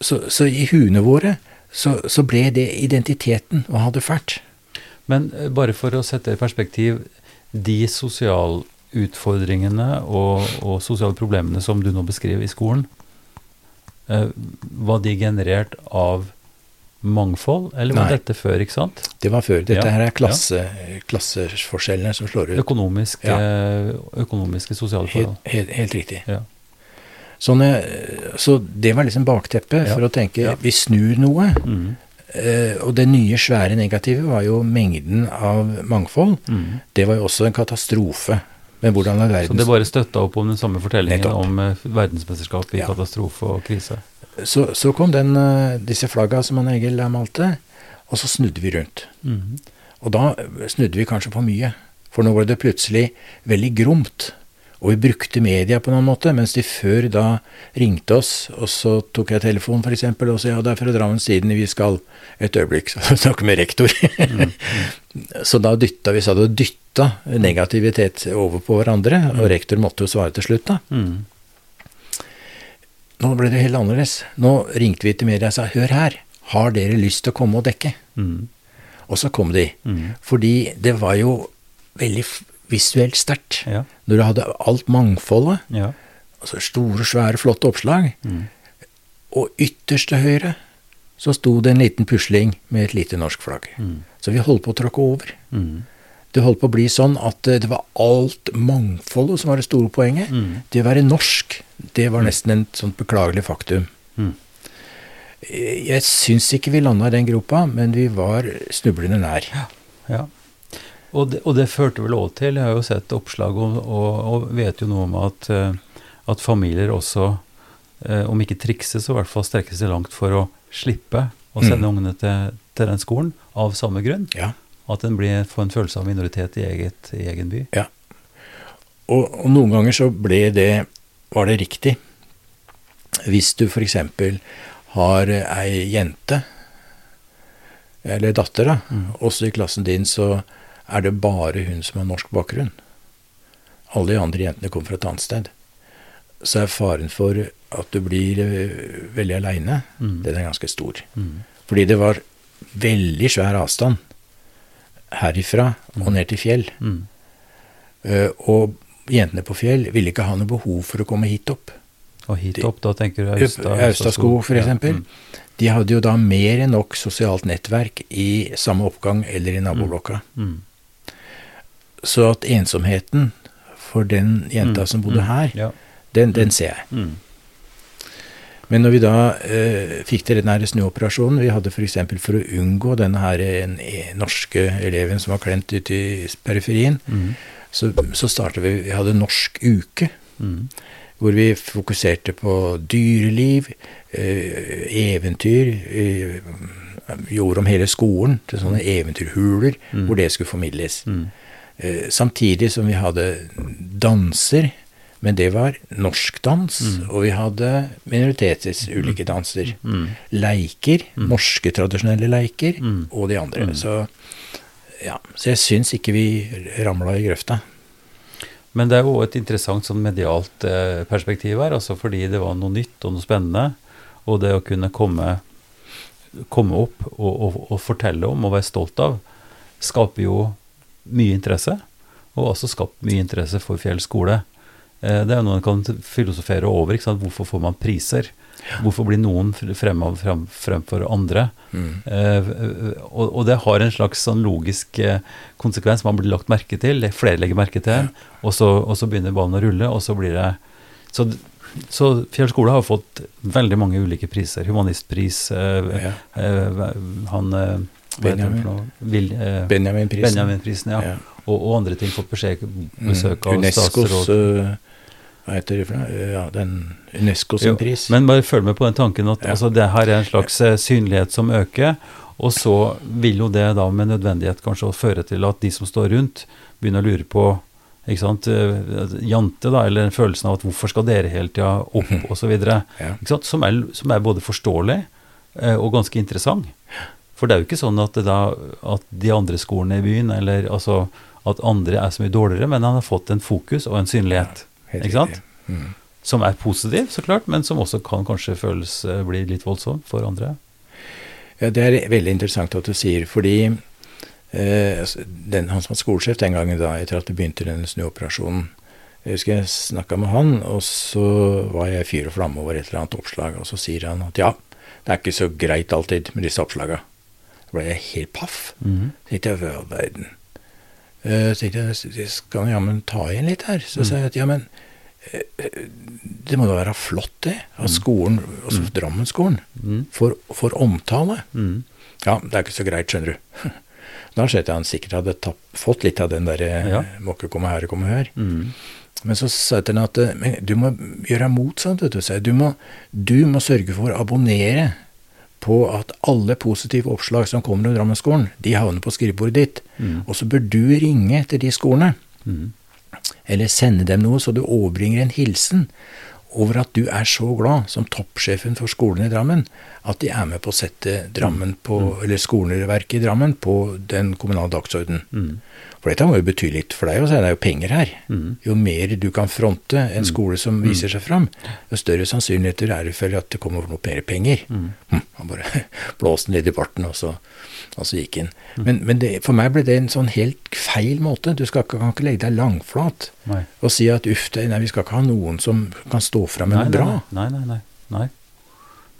Så, så i huene våre så, så ble det identiteten å ha det fælt. Men eh, bare for å sette i perspektiv de sosialutfordringene og, og sosiale problemene som du nå beskriver i skolen, eh, var de generert av mangfold, eller var Nei. dette før, ikke sant? Det var før. Dette Ja, her er klasse, klasseforskjellene som slår ut. Økonomiske, økonomiske sosiale forhold. Helt, helt, helt riktig. Ja. Sånn, eh, så det var liksom bakteppet Ja, for å tenke ja. vi snur noe. Mhm. Eh, og det nye, svære negative var jo mengden av mangfold. Mm. Det var jo også en katastrofe. Men hvordan er Så det bare støtta opp om den samme fortellingen Nettopp. om eh, verdensmesterskap i Ja. katastrofe og krise? så, så kom den, eh, disse flagga som han Egil malte, og så snudde vi rundt. Mm. Og da snudde vi kanskje for mye. For nå var det plutselig veldig gromt. Og vi brukte media på noen måte, mens de før da ringte oss, og så tok jeg telefonen f.eks. og sa ja, det er fra Drammens Tidende vi skal et øyeblikk [laughs] snakke med rektor. så da dytta vi sa det og dytta negativitet over på hverandre, og rektor måtte jo svare til slutt, da. Mm. Nå ble det helt annerledes. Nå ringte vi til media og sa hør her, har dere lyst til å komme og dekke? Mm. Og så kom de. Mm. Fordi det var jo veldig visuelt sterkt. Ja. Når du hadde alt mangfoldet, ja. altså store, svære, flotte oppslag, Mm. og ytterst til høyre så sto det en liten pusling med et lite norsk flagg. Mm. Så vi holdt på å tråkke over. Mm. Det holdt på å bli sånn at eh, det var alt mangfoldet som var det store poenget. Mm. Det å være norsk, det var nesten en sånt beklagelig faktum. Mm. Eh, Jeg syns ikke vi landa i den gropa, men vi var snublende nær. Ja. Og det, og det førte vel òg til, jeg har jo sett oppslag og, og, og vet jo noe om at, eh, at familier også, eh, om ikke trikses, så i hvert fall strekker seg langt for å slippe å sende Mm. ungene til, til den skolen av samme grunn. Ja. At en får en følelse av minoritet i, eget, i egen by. Og, og noen ganger så ble det var det riktig. Hvis du f.eks. har ei jente, eller datter, da, Mm. også i klassen din, så er det bare hun som har norsk bakgrunn. Alle de andre jentene kommer fra et annet sted. Så er faren for at du blir eh, veldig aleine, Mm. den er ganske stor. Mm. Fordi det var veldig svær avstand herifra og ned til fjell. Mm. Uh, Og jentene på fjell ville ikke ha noe behov for å komme hit opp. Og hit opp, da tenker du Austad? Austadsko, for Ja, eksempel. mm. De hadde jo da mer enn nok sosialt nettverk i samme oppgang eller i naboblokka. Mm. Så at ensomheten for den jenta Mm. som bodde Mm. her, Ja. den, den ser jeg. Mm. Men når vi da eh, fikk til den snuoperasjonen Vi hadde f.eks. For, for å unngå denne her en, en norske eleven som var klemt ute i periferien, Mm. så, så startet vi Vi hadde Norsk uke. Mm. hvor vi fokuserte på dyreliv, eh, eventyr. Eh, gjorde om hele skolen til sånne eventyrhuler Mm. hvor det skulle formidles. Mm. Eh, samtidig som vi hadde danser, men det var norsk dans, Mm. og vi hadde minoriteters ulike danser. Mm. Leiker, Mm. norske tradisjonelle leiker, Mm. og de andre. Mm. Så, ja, så jeg syns ikke vi ramla i grøfta. Men det er jo et interessant sånn medialt eh, perspektiv her, altså fordi det var noe nytt og noe spennende. Og det å kunne komme, komme opp og, og, og fortelle om og være stolt av, skaper jo mye interesse. Og også skapt mye interesse for Fjell skole. Eh, det er jo noe en kan filosofere over. Hvorfor får man priser? Hvorfor blir noen fremad frem, fremfor andre? Mm. Eh, og, og det har en slags sånn logisk eh, konsekvens. Man blir lagt merke til, flere legger merke til en, og, så, og så begynner ballen å rulle, og så blir det Så, så Fjell skole har fått veldig mange ulike priser. Humanistpris, eh, Ja. eh, han eh, Benjamin. Vil, eh, Benjaminprisen. Benjaminprisen, ja. Ja. Og, og andre ting. Fått besøk, Mm. besøk av Unescos statsråd. øh, Hva heter det for noe? Ja, den Unesco sin pris. Men bare følg med på den tanken at Ja. altså, det her er en slags eh, synlighet som øker, og så vil jo det da med nødvendighet kanskje å føre til at de som står rundt, begynner å lure på ikke sant, eh, jante, da, eller følelsen av at hvorfor skal dere hele tida opp, osv. Ja. Som, er, som er både forståelig eh, og ganske interessant. For det er jo ikke sånn at, det da, at de andre skolene i byen, eller altså at andre er så mye dårligere, men han har fått en fokus og en synlighet. Ja, ikke sant? Mm. Som er positiv, så klart, men som også kan kanskje føles eh, bli litt voldsom for andre. Ja, det er veldig interessant at du sier, fordi eh, altså, den, han som var skolesjef den gangen da, etter at det begynte denne snuoperasjonen Jeg husker jeg snakka med han, og så var jeg fyr og flamme over et eller annet oppslag, og så sier han at ja, det er ikke så greit alltid med disse oppslaga. Da ble jeg helt paff. Mm. Så tenkte jeg, hva verden. Eh, Så tenkte jeg, jeg skal jammen ta igjen litt her. Så Mm. sa jeg at ja, men eh, eh, det må da være flott det, at skolen, altså Drammenskolen, Mm. får, får omtale. Mm. Ja, det er ikke så greit, skjønner du. [laughs] Da skjønte jeg han sikkert hadde tapp, fått litt av den derre Ja. må ikke komme her og komme her. Mm. Men så sa jeg til henne at eh, du må gjøre motsatt. Du, du, må, du må sørge for å abonnere på at alle positive oppslag som kommer om Drammenskolen, de havner på skrivebordet ditt. Mm. Og så bør du ringe til de skolene, Mm. eller sende dem noe, så du overbringer en hilsen over at du er så glad som toppsjefen for skolen i Drammen, at de er med på å sette Drammen på, eller skoleverket i Drammen på den kommunale dagsordenen. Mm. For dette må jo bety litt for deg også, det er jo penger her. Mm. Jo mer du kan fronte en skole som viser seg fram, jo større sannsynligheter er det for at det kommer noe mer penger. Mm. Hm, han bare [laughs] blåste litt i barten, og så, og så gikk han. Men, men det, for meg ble det en sånn helt feil måte. Du skal kan ikke legge deg langflat Nei. og si at uff, nei, vi skal ikke ha noen som kan stå fram med noe bra. Nei, nei, nei. nei.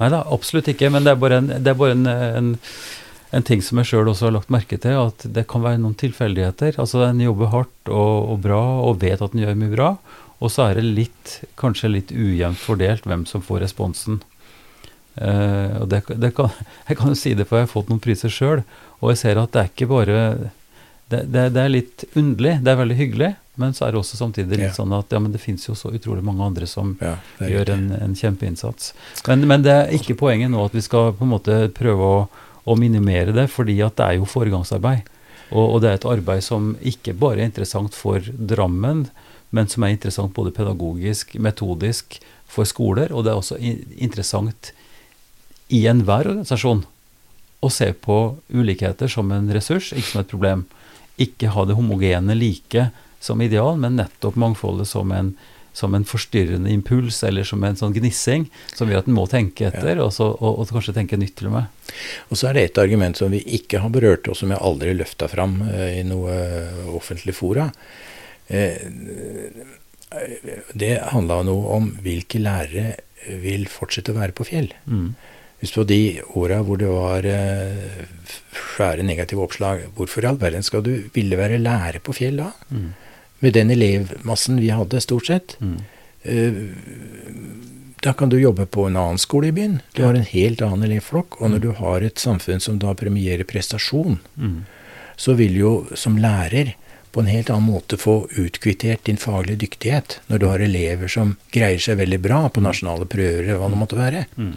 Nei da, absolutt ikke. Men det er bare en, det er bare en, en, en ting som jeg sjøl også har lagt merke til, at det kan være noen tilfeldigheter. Altså En jobber hardt og, og bra og vet at en gjør mye bra, og så er det litt, kanskje litt ujevnt fordelt hvem som får responsen. Uh, og det, det kan, [laughs] jeg kan jo si det, for jeg har fått noen priser sjøl, og jeg ser at det er ikke bare det, det, det er litt underlig. Det er veldig hyggelig, men så er det også samtidig litt Ja. sånn at ja, men det fins jo så utrolig mange andre som Ja, gjør en, en kjempeinnsats. Men, men det er ikke poenget nå at vi skal på en måte prøve å, å minimere det, fordi at det er jo foregangsarbeid. Og, og det er et arbeid som ikke bare er interessant for Drammen, men som er interessant både pedagogisk, metodisk for skoler, og det er også interessant i enhver organisasjon å se på ulikheter som en ressurs, ikke som et problem. Ikke ha det homogene like som ideal, men nettopp mangfoldet som en, som en forstyrrende impuls, eller som en sånn gnissing, som gjør at en må tenke etter, og, så, og, og kanskje tenke nytt til og med. Og så er det et argument som vi ikke har berørt, og som jeg aldri løfta fram eh, i noe eh, offentlig fora. Eh, det handla noe om hvilke lærere vil fortsette å være på Fjell. Mm. Husk på de åra hvor det var eh, svære negative oppslag. Hvorfor i all verden skal du ville være lærer på Fjell da? Mm. Med den elevmassen vi hadde, stort sett. Mm. Eh, Da kan du jobbe på en annen skole i byen. Du har en helt annen elevflokk. Og når du har et samfunn som da premierer prestasjon, Mm. så vil jo som lærer på en helt annen måte få utkvittert din faglige dyktighet når du har elever som greier seg veldig bra på nasjonale prøver, eller hva det måtte være. Mm.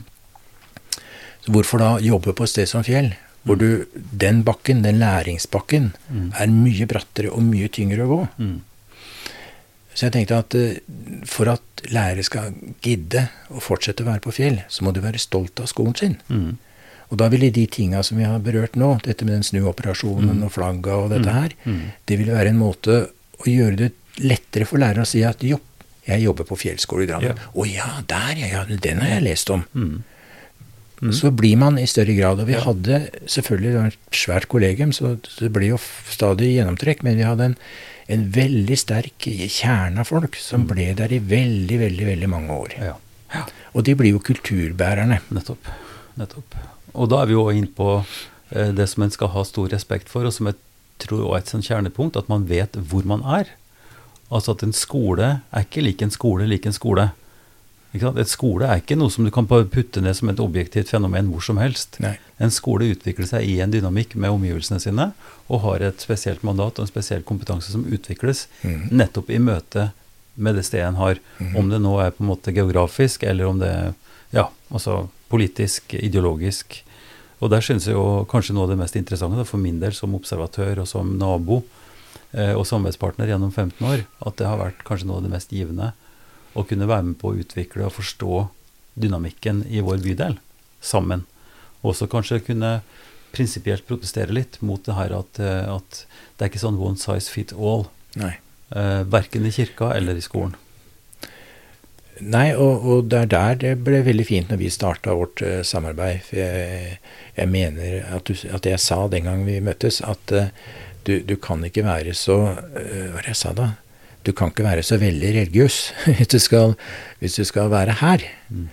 Så hvorfor da jobbe på et sted som Fjell, hvor du, den bakken, den læringsbakken, Mm. er mye brattere og mye tyngre å gå? Mm. Så jeg tenkte at eh, for at lærere skal gidde å fortsette å være på Fjell, så må de være stolt av skolen sin. Mm. Og da ville de tinga som vi har berørt nå, dette med den snuoperasjonen og flagga og dette her, Mm. det ville være en måte å gjøre det lettere for lærere å si at jo, jeg jobber på fjellskole i Drammen. Ja. Å ja, der ja, ja, den har jeg lest om. Mm. Så blir man i større grad. Og vi hadde selvfølgelig et svært kollegium, så det blir jo stadig gjennomtrekk, men vi hadde en, en veldig sterk kjerne av folk som ble der i veldig, veldig, veldig mange år. Ja. ja. Og de blir jo kulturbærerne. Nettopp. Nettopp. Og da er vi jo inne på eh, det som en skal ha stor respekt for, og som jeg tror er et sånn kjernepunkt, at man vet hvor man er. Altså at en skole er ikke lik en skole lik en skole. Et skole er ikke noe som du kan putte ned som et objektivt fenomen hvor som helst. Nei. En skole utvikler seg i en dynamikk med omgivelsene sine, og har et spesielt mandat og en spesiell kompetanse som utvikles mm. nettopp i møte med det stedet en har. Mm. Om det nå er på en måte geografisk, eller om det er ja, altså politisk, ideologisk. Og der synes jeg jo kanskje noe av det mest interessante da, for min del som observatør og som nabo eh, og samarbeidspartner gjennom 15 år, at det har vært kanskje noe av det mest givende å kunne være med på å utvikle og forstå dynamikken i vår bydel sammen. Og også kanskje kunne prinsipielt protestere litt mot det her at, eh, at det er ikke sånn one size fit all. Nei. Eh, verken i kirka eller i skolen. Nei, og, og det er der det ble veldig fint når vi starta vårt uh, samarbeid. For jeg, jeg mener at, du, at jeg sa den gang vi møttes, at uh, du, du kan ikke være så uh, Hva var det jeg sa da? Du kan ikke være så veldig religiøs [laughs] hvis du skal, hvis du skal være her. Mm.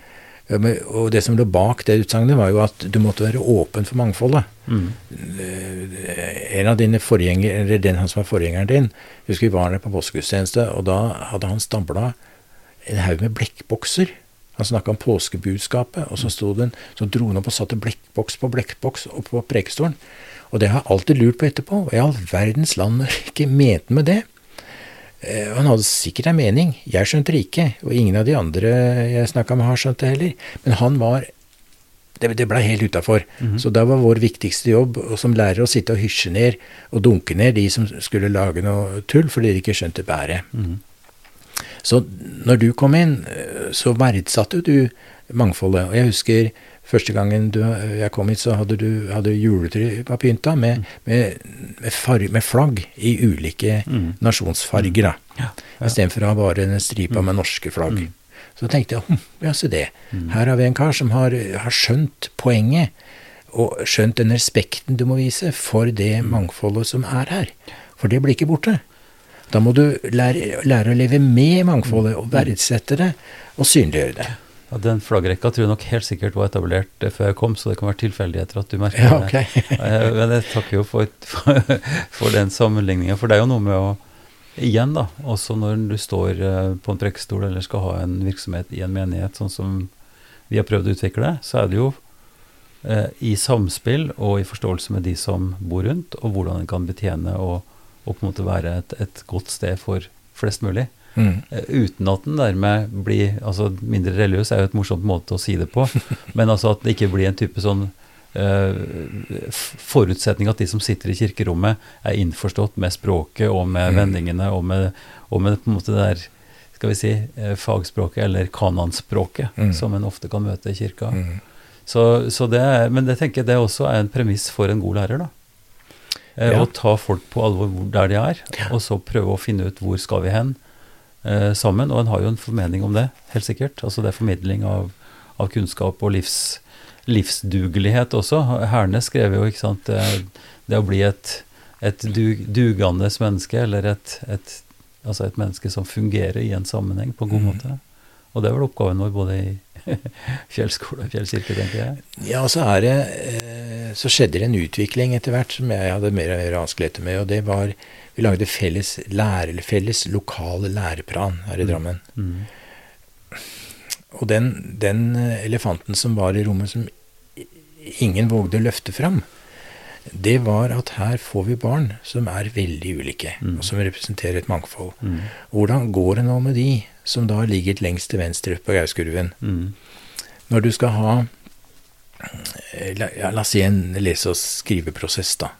Og det som lå bak det utsagnet, var jo at du måtte være åpen for mangfoldet. Mm. Eh, En av dine forgjenger, eller den han som var forgjengeren din, husker vi var der på påskegudstjeneste, og da hadde han stabla en haug med blekkbokser Han snakka om påskebudskapet, og så, sto den, så dro han opp og satte blekkboks på blekkboks oppå på prekestolen. Og det har jeg alltid lurt på etterpå. Hva i all verdens land jeg ikke mente med det? Eh, Han hadde sikkert en mening, jeg skjønte det ikke, og ingen av de andre jeg snakka med har skjønt det heller. Men han var Det, det blei helt utafor. Så da var vår viktigste jobb som lærer å sitte og hysje ned og dunke ned de som skulle lage noe tull fordi de ikke skjønte bæret. Så når du kom inn, eh, så verdsatte du mangfoldet. Og jeg husker første gangen du, jeg kom hit, så hadde du hadde juletre var pynta med, med, med, med flagg i ulike nasjonsfarger. da. Ja, ja. Istedenfor å ha bare en stripe med norske flagg. Så tenkte jeg hm, ja, se det. Her har vi en kar som har, har skjønt poenget, og skjønt den respekten du må vise for det mangfoldet som er her. For det blir ikke borte. Da må du lære, lære å leve med mangfoldet, og verdsette det, og synliggjøre det. Ja, den flaggrekka tror jeg nok helt sikkert var etablert eh, før jeg kom, så det kan være tilfeldigheter at du merker Ja, det. ok. [laughs] Eh, Men jeg takker jo for, for, for den sammenligninga, for det er jo noe med å Igjen, da, også når du står eh, på en prekestol eller skal ha en virksomhet i en menighet, sånn som vi har prøvd å utvikle, så er det jo eh, i samspill og i forståelse med de som bor rundt, og hvordan en kan betjene og, og på en måte være et, et godt sted for flest mulig. Mm. Eh, Uten at den dermed blir altså Mindre religiøs er jo et morsomt måte å si det på, [laughs] men altså at det ikke blir en type sånn uh, forutsetning at de som sitter i kirkerommet, er innforstått med språket og med Mm. vendingene og med, og med på en måte det der skal vi si, eh, fagspråket eller kananspråket Mm. som en ofte kan møte i kirka. Mm. Så, så det er, men det tenker jeg det også er en premiss for en god lærer. da. Eh, Ja. Å ta folk på alvor der de er, og så prøve å finne ut hvor skal vi hen sammen. Og en har jo en formening om det, helt sikkert. Altså det er formidling av, av kunnskap og livs, livsdugelighet også. Herne skrev jo, ikke sant, det, det å bli et, et dug, dugende menneske, eller et, et, altså et menneske som fungerer i en sammenheng på en god Mm. måte. Og det er vel oppgaven vår både i [laughs] fjellskole og fjellkirke, tenker jeg. Ja, så er det eh, Så skjedde det en utvikling etter hvert som jeg hadde mer og mer vanskeligheter med, og det var Vi lagde felles, lære, felles lokale læreplan her i Drammen. Mm. Og den, den elefanten som var i rommet som ingen vågde å løfte fram, det var at her får vi barn som er veldig ulike, Mm. og som representerer et mangfold. Mm. Hvordan går det nå med de som da ligger lengst til venstre på Gauskurven? Mm. Når du skal ha eh, la, ja, la oss si en lese- og skriveprosess, da.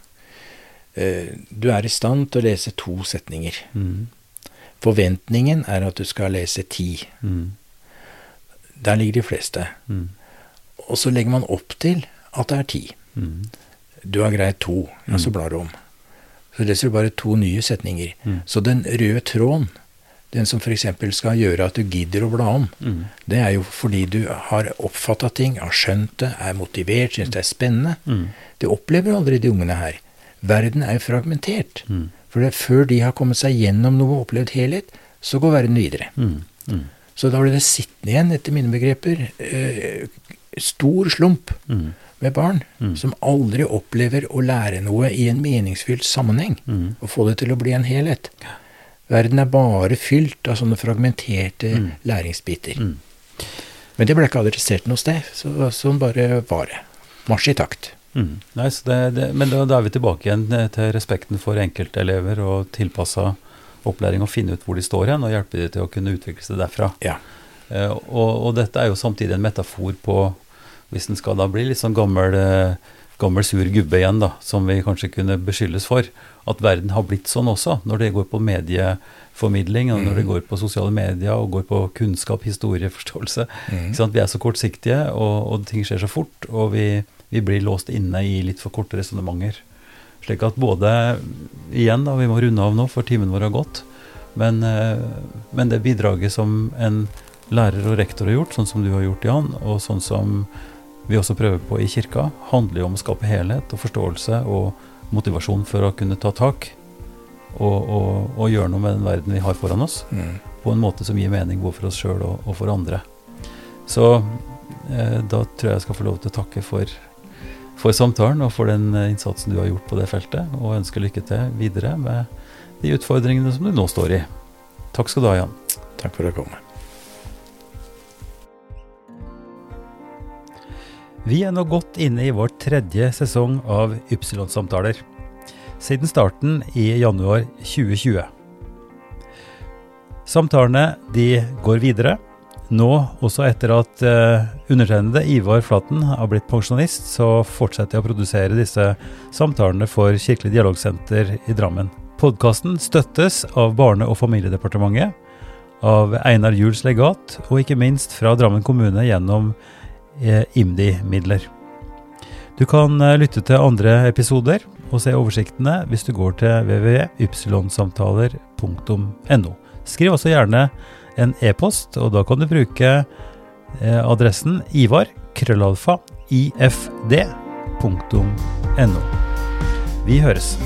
Eh, Du er i stand til å lese to setninger. Mm. Forventningen er at du skal lese ti. Mm. Der ligger de fleste. Mm. Og så legger man opp til at det er ti. Mm. Du har greid to, ja, så blar du om. Så leser du bare to nye setninger. Mm. Så den røde tråden, den som f.eks. skal gjøre at du gidder å bla om, Mm. det er jo fordi du har oppfatta ting, har skjønt det, er motivert, syns det er spennende. Mm. Det opplever aldri de ungene her. Verden er jo fragmentert. Mm. For det, før de har kommet seg gjennom noe og opplevd helhet, så går verden videre. Mm. Mm. Så da blir det sittende igjen, etter mine begreper, eh, stor slump Mm. med barn Mm. som aldri opplever å lære noe i en meningsfylt sammenheng, Mm. og få det til å bli en helhet. Verden er bare fylt av sånne fragmenterte Mm. læringsbiter. Mm. Men det ble ikke adressert noe sted, så sånn bare var det. Marsj i takt. Mm. Så det, det, men da, da er vi tilbake igjen eh, til respekten for enkeltelever og tilpassa opplæring, og finne ut hvor de står hen, og hjelpe dem til å kunne utvikle seg derfra. Ja. Eh, og, og dette er jo samtidig en metafor på, hvis en skal da bli litt sånn gammel, eh, gammel sur gubbe igjen, da, som vi kanskje kunne beskyldes for, at verden har blitt sånn også, når det går på medieformidling, og når det går på sosiale medier, og går på kunnskap, historieforståelse. [laughs] Mm. Sant? Vi er så kortsiktige, og, og ting skjer så fort, og vi, vi blir låst inne i litt for korte resonnementer. Slik at både Igjen, da, vi må runde av nå, for timen vår har gått. Men, eh, men det bidraget som en lærer og rektor har gjort, sånn som du har gjort, Jan, og sånn som vi også prøver på i kirka, handler jo om å skape helhet og forståelse og motivasjon for å kunne ta tak og, og, og gjøre noe med den verden vi har foran oss Mm. på en måte som gir mening både for oss sjøl og, og for andre. Så eh, da tror jeg jeg skal få lov til å takke for, for samtalen og for den eh, innsatsen du har gjort på det feltet, og ønske lykke til videre med de utfordringene som du nå står i. Takk skal du ha, Jan. Takk for at jeg komme. Vi er nå godt inne i vår tredje sesong av Ypsilon-samtaler, siden starten i januar 2020. Samtalene de går videre. Nå, også etter at uh, undertegnede Ivar Flaten har blitt pensjonist, så fortsetter jeg å produsere disse samtalene for Kirkelig dialogsenter i Drammen. Podkasten støttes av Barne- og familiedepartementet, av Einar Juels legat, og ikke minst fra Drammen kommune gjennom IMDi-midler. Du kan uh, lytte til andre episoder og se oversiktene hvis du går til www.ypsilonsamtaler.no. Skriv også gjerne en e-post, og da kan du bruke eh, adressen ivar ifd.no. Vi høres.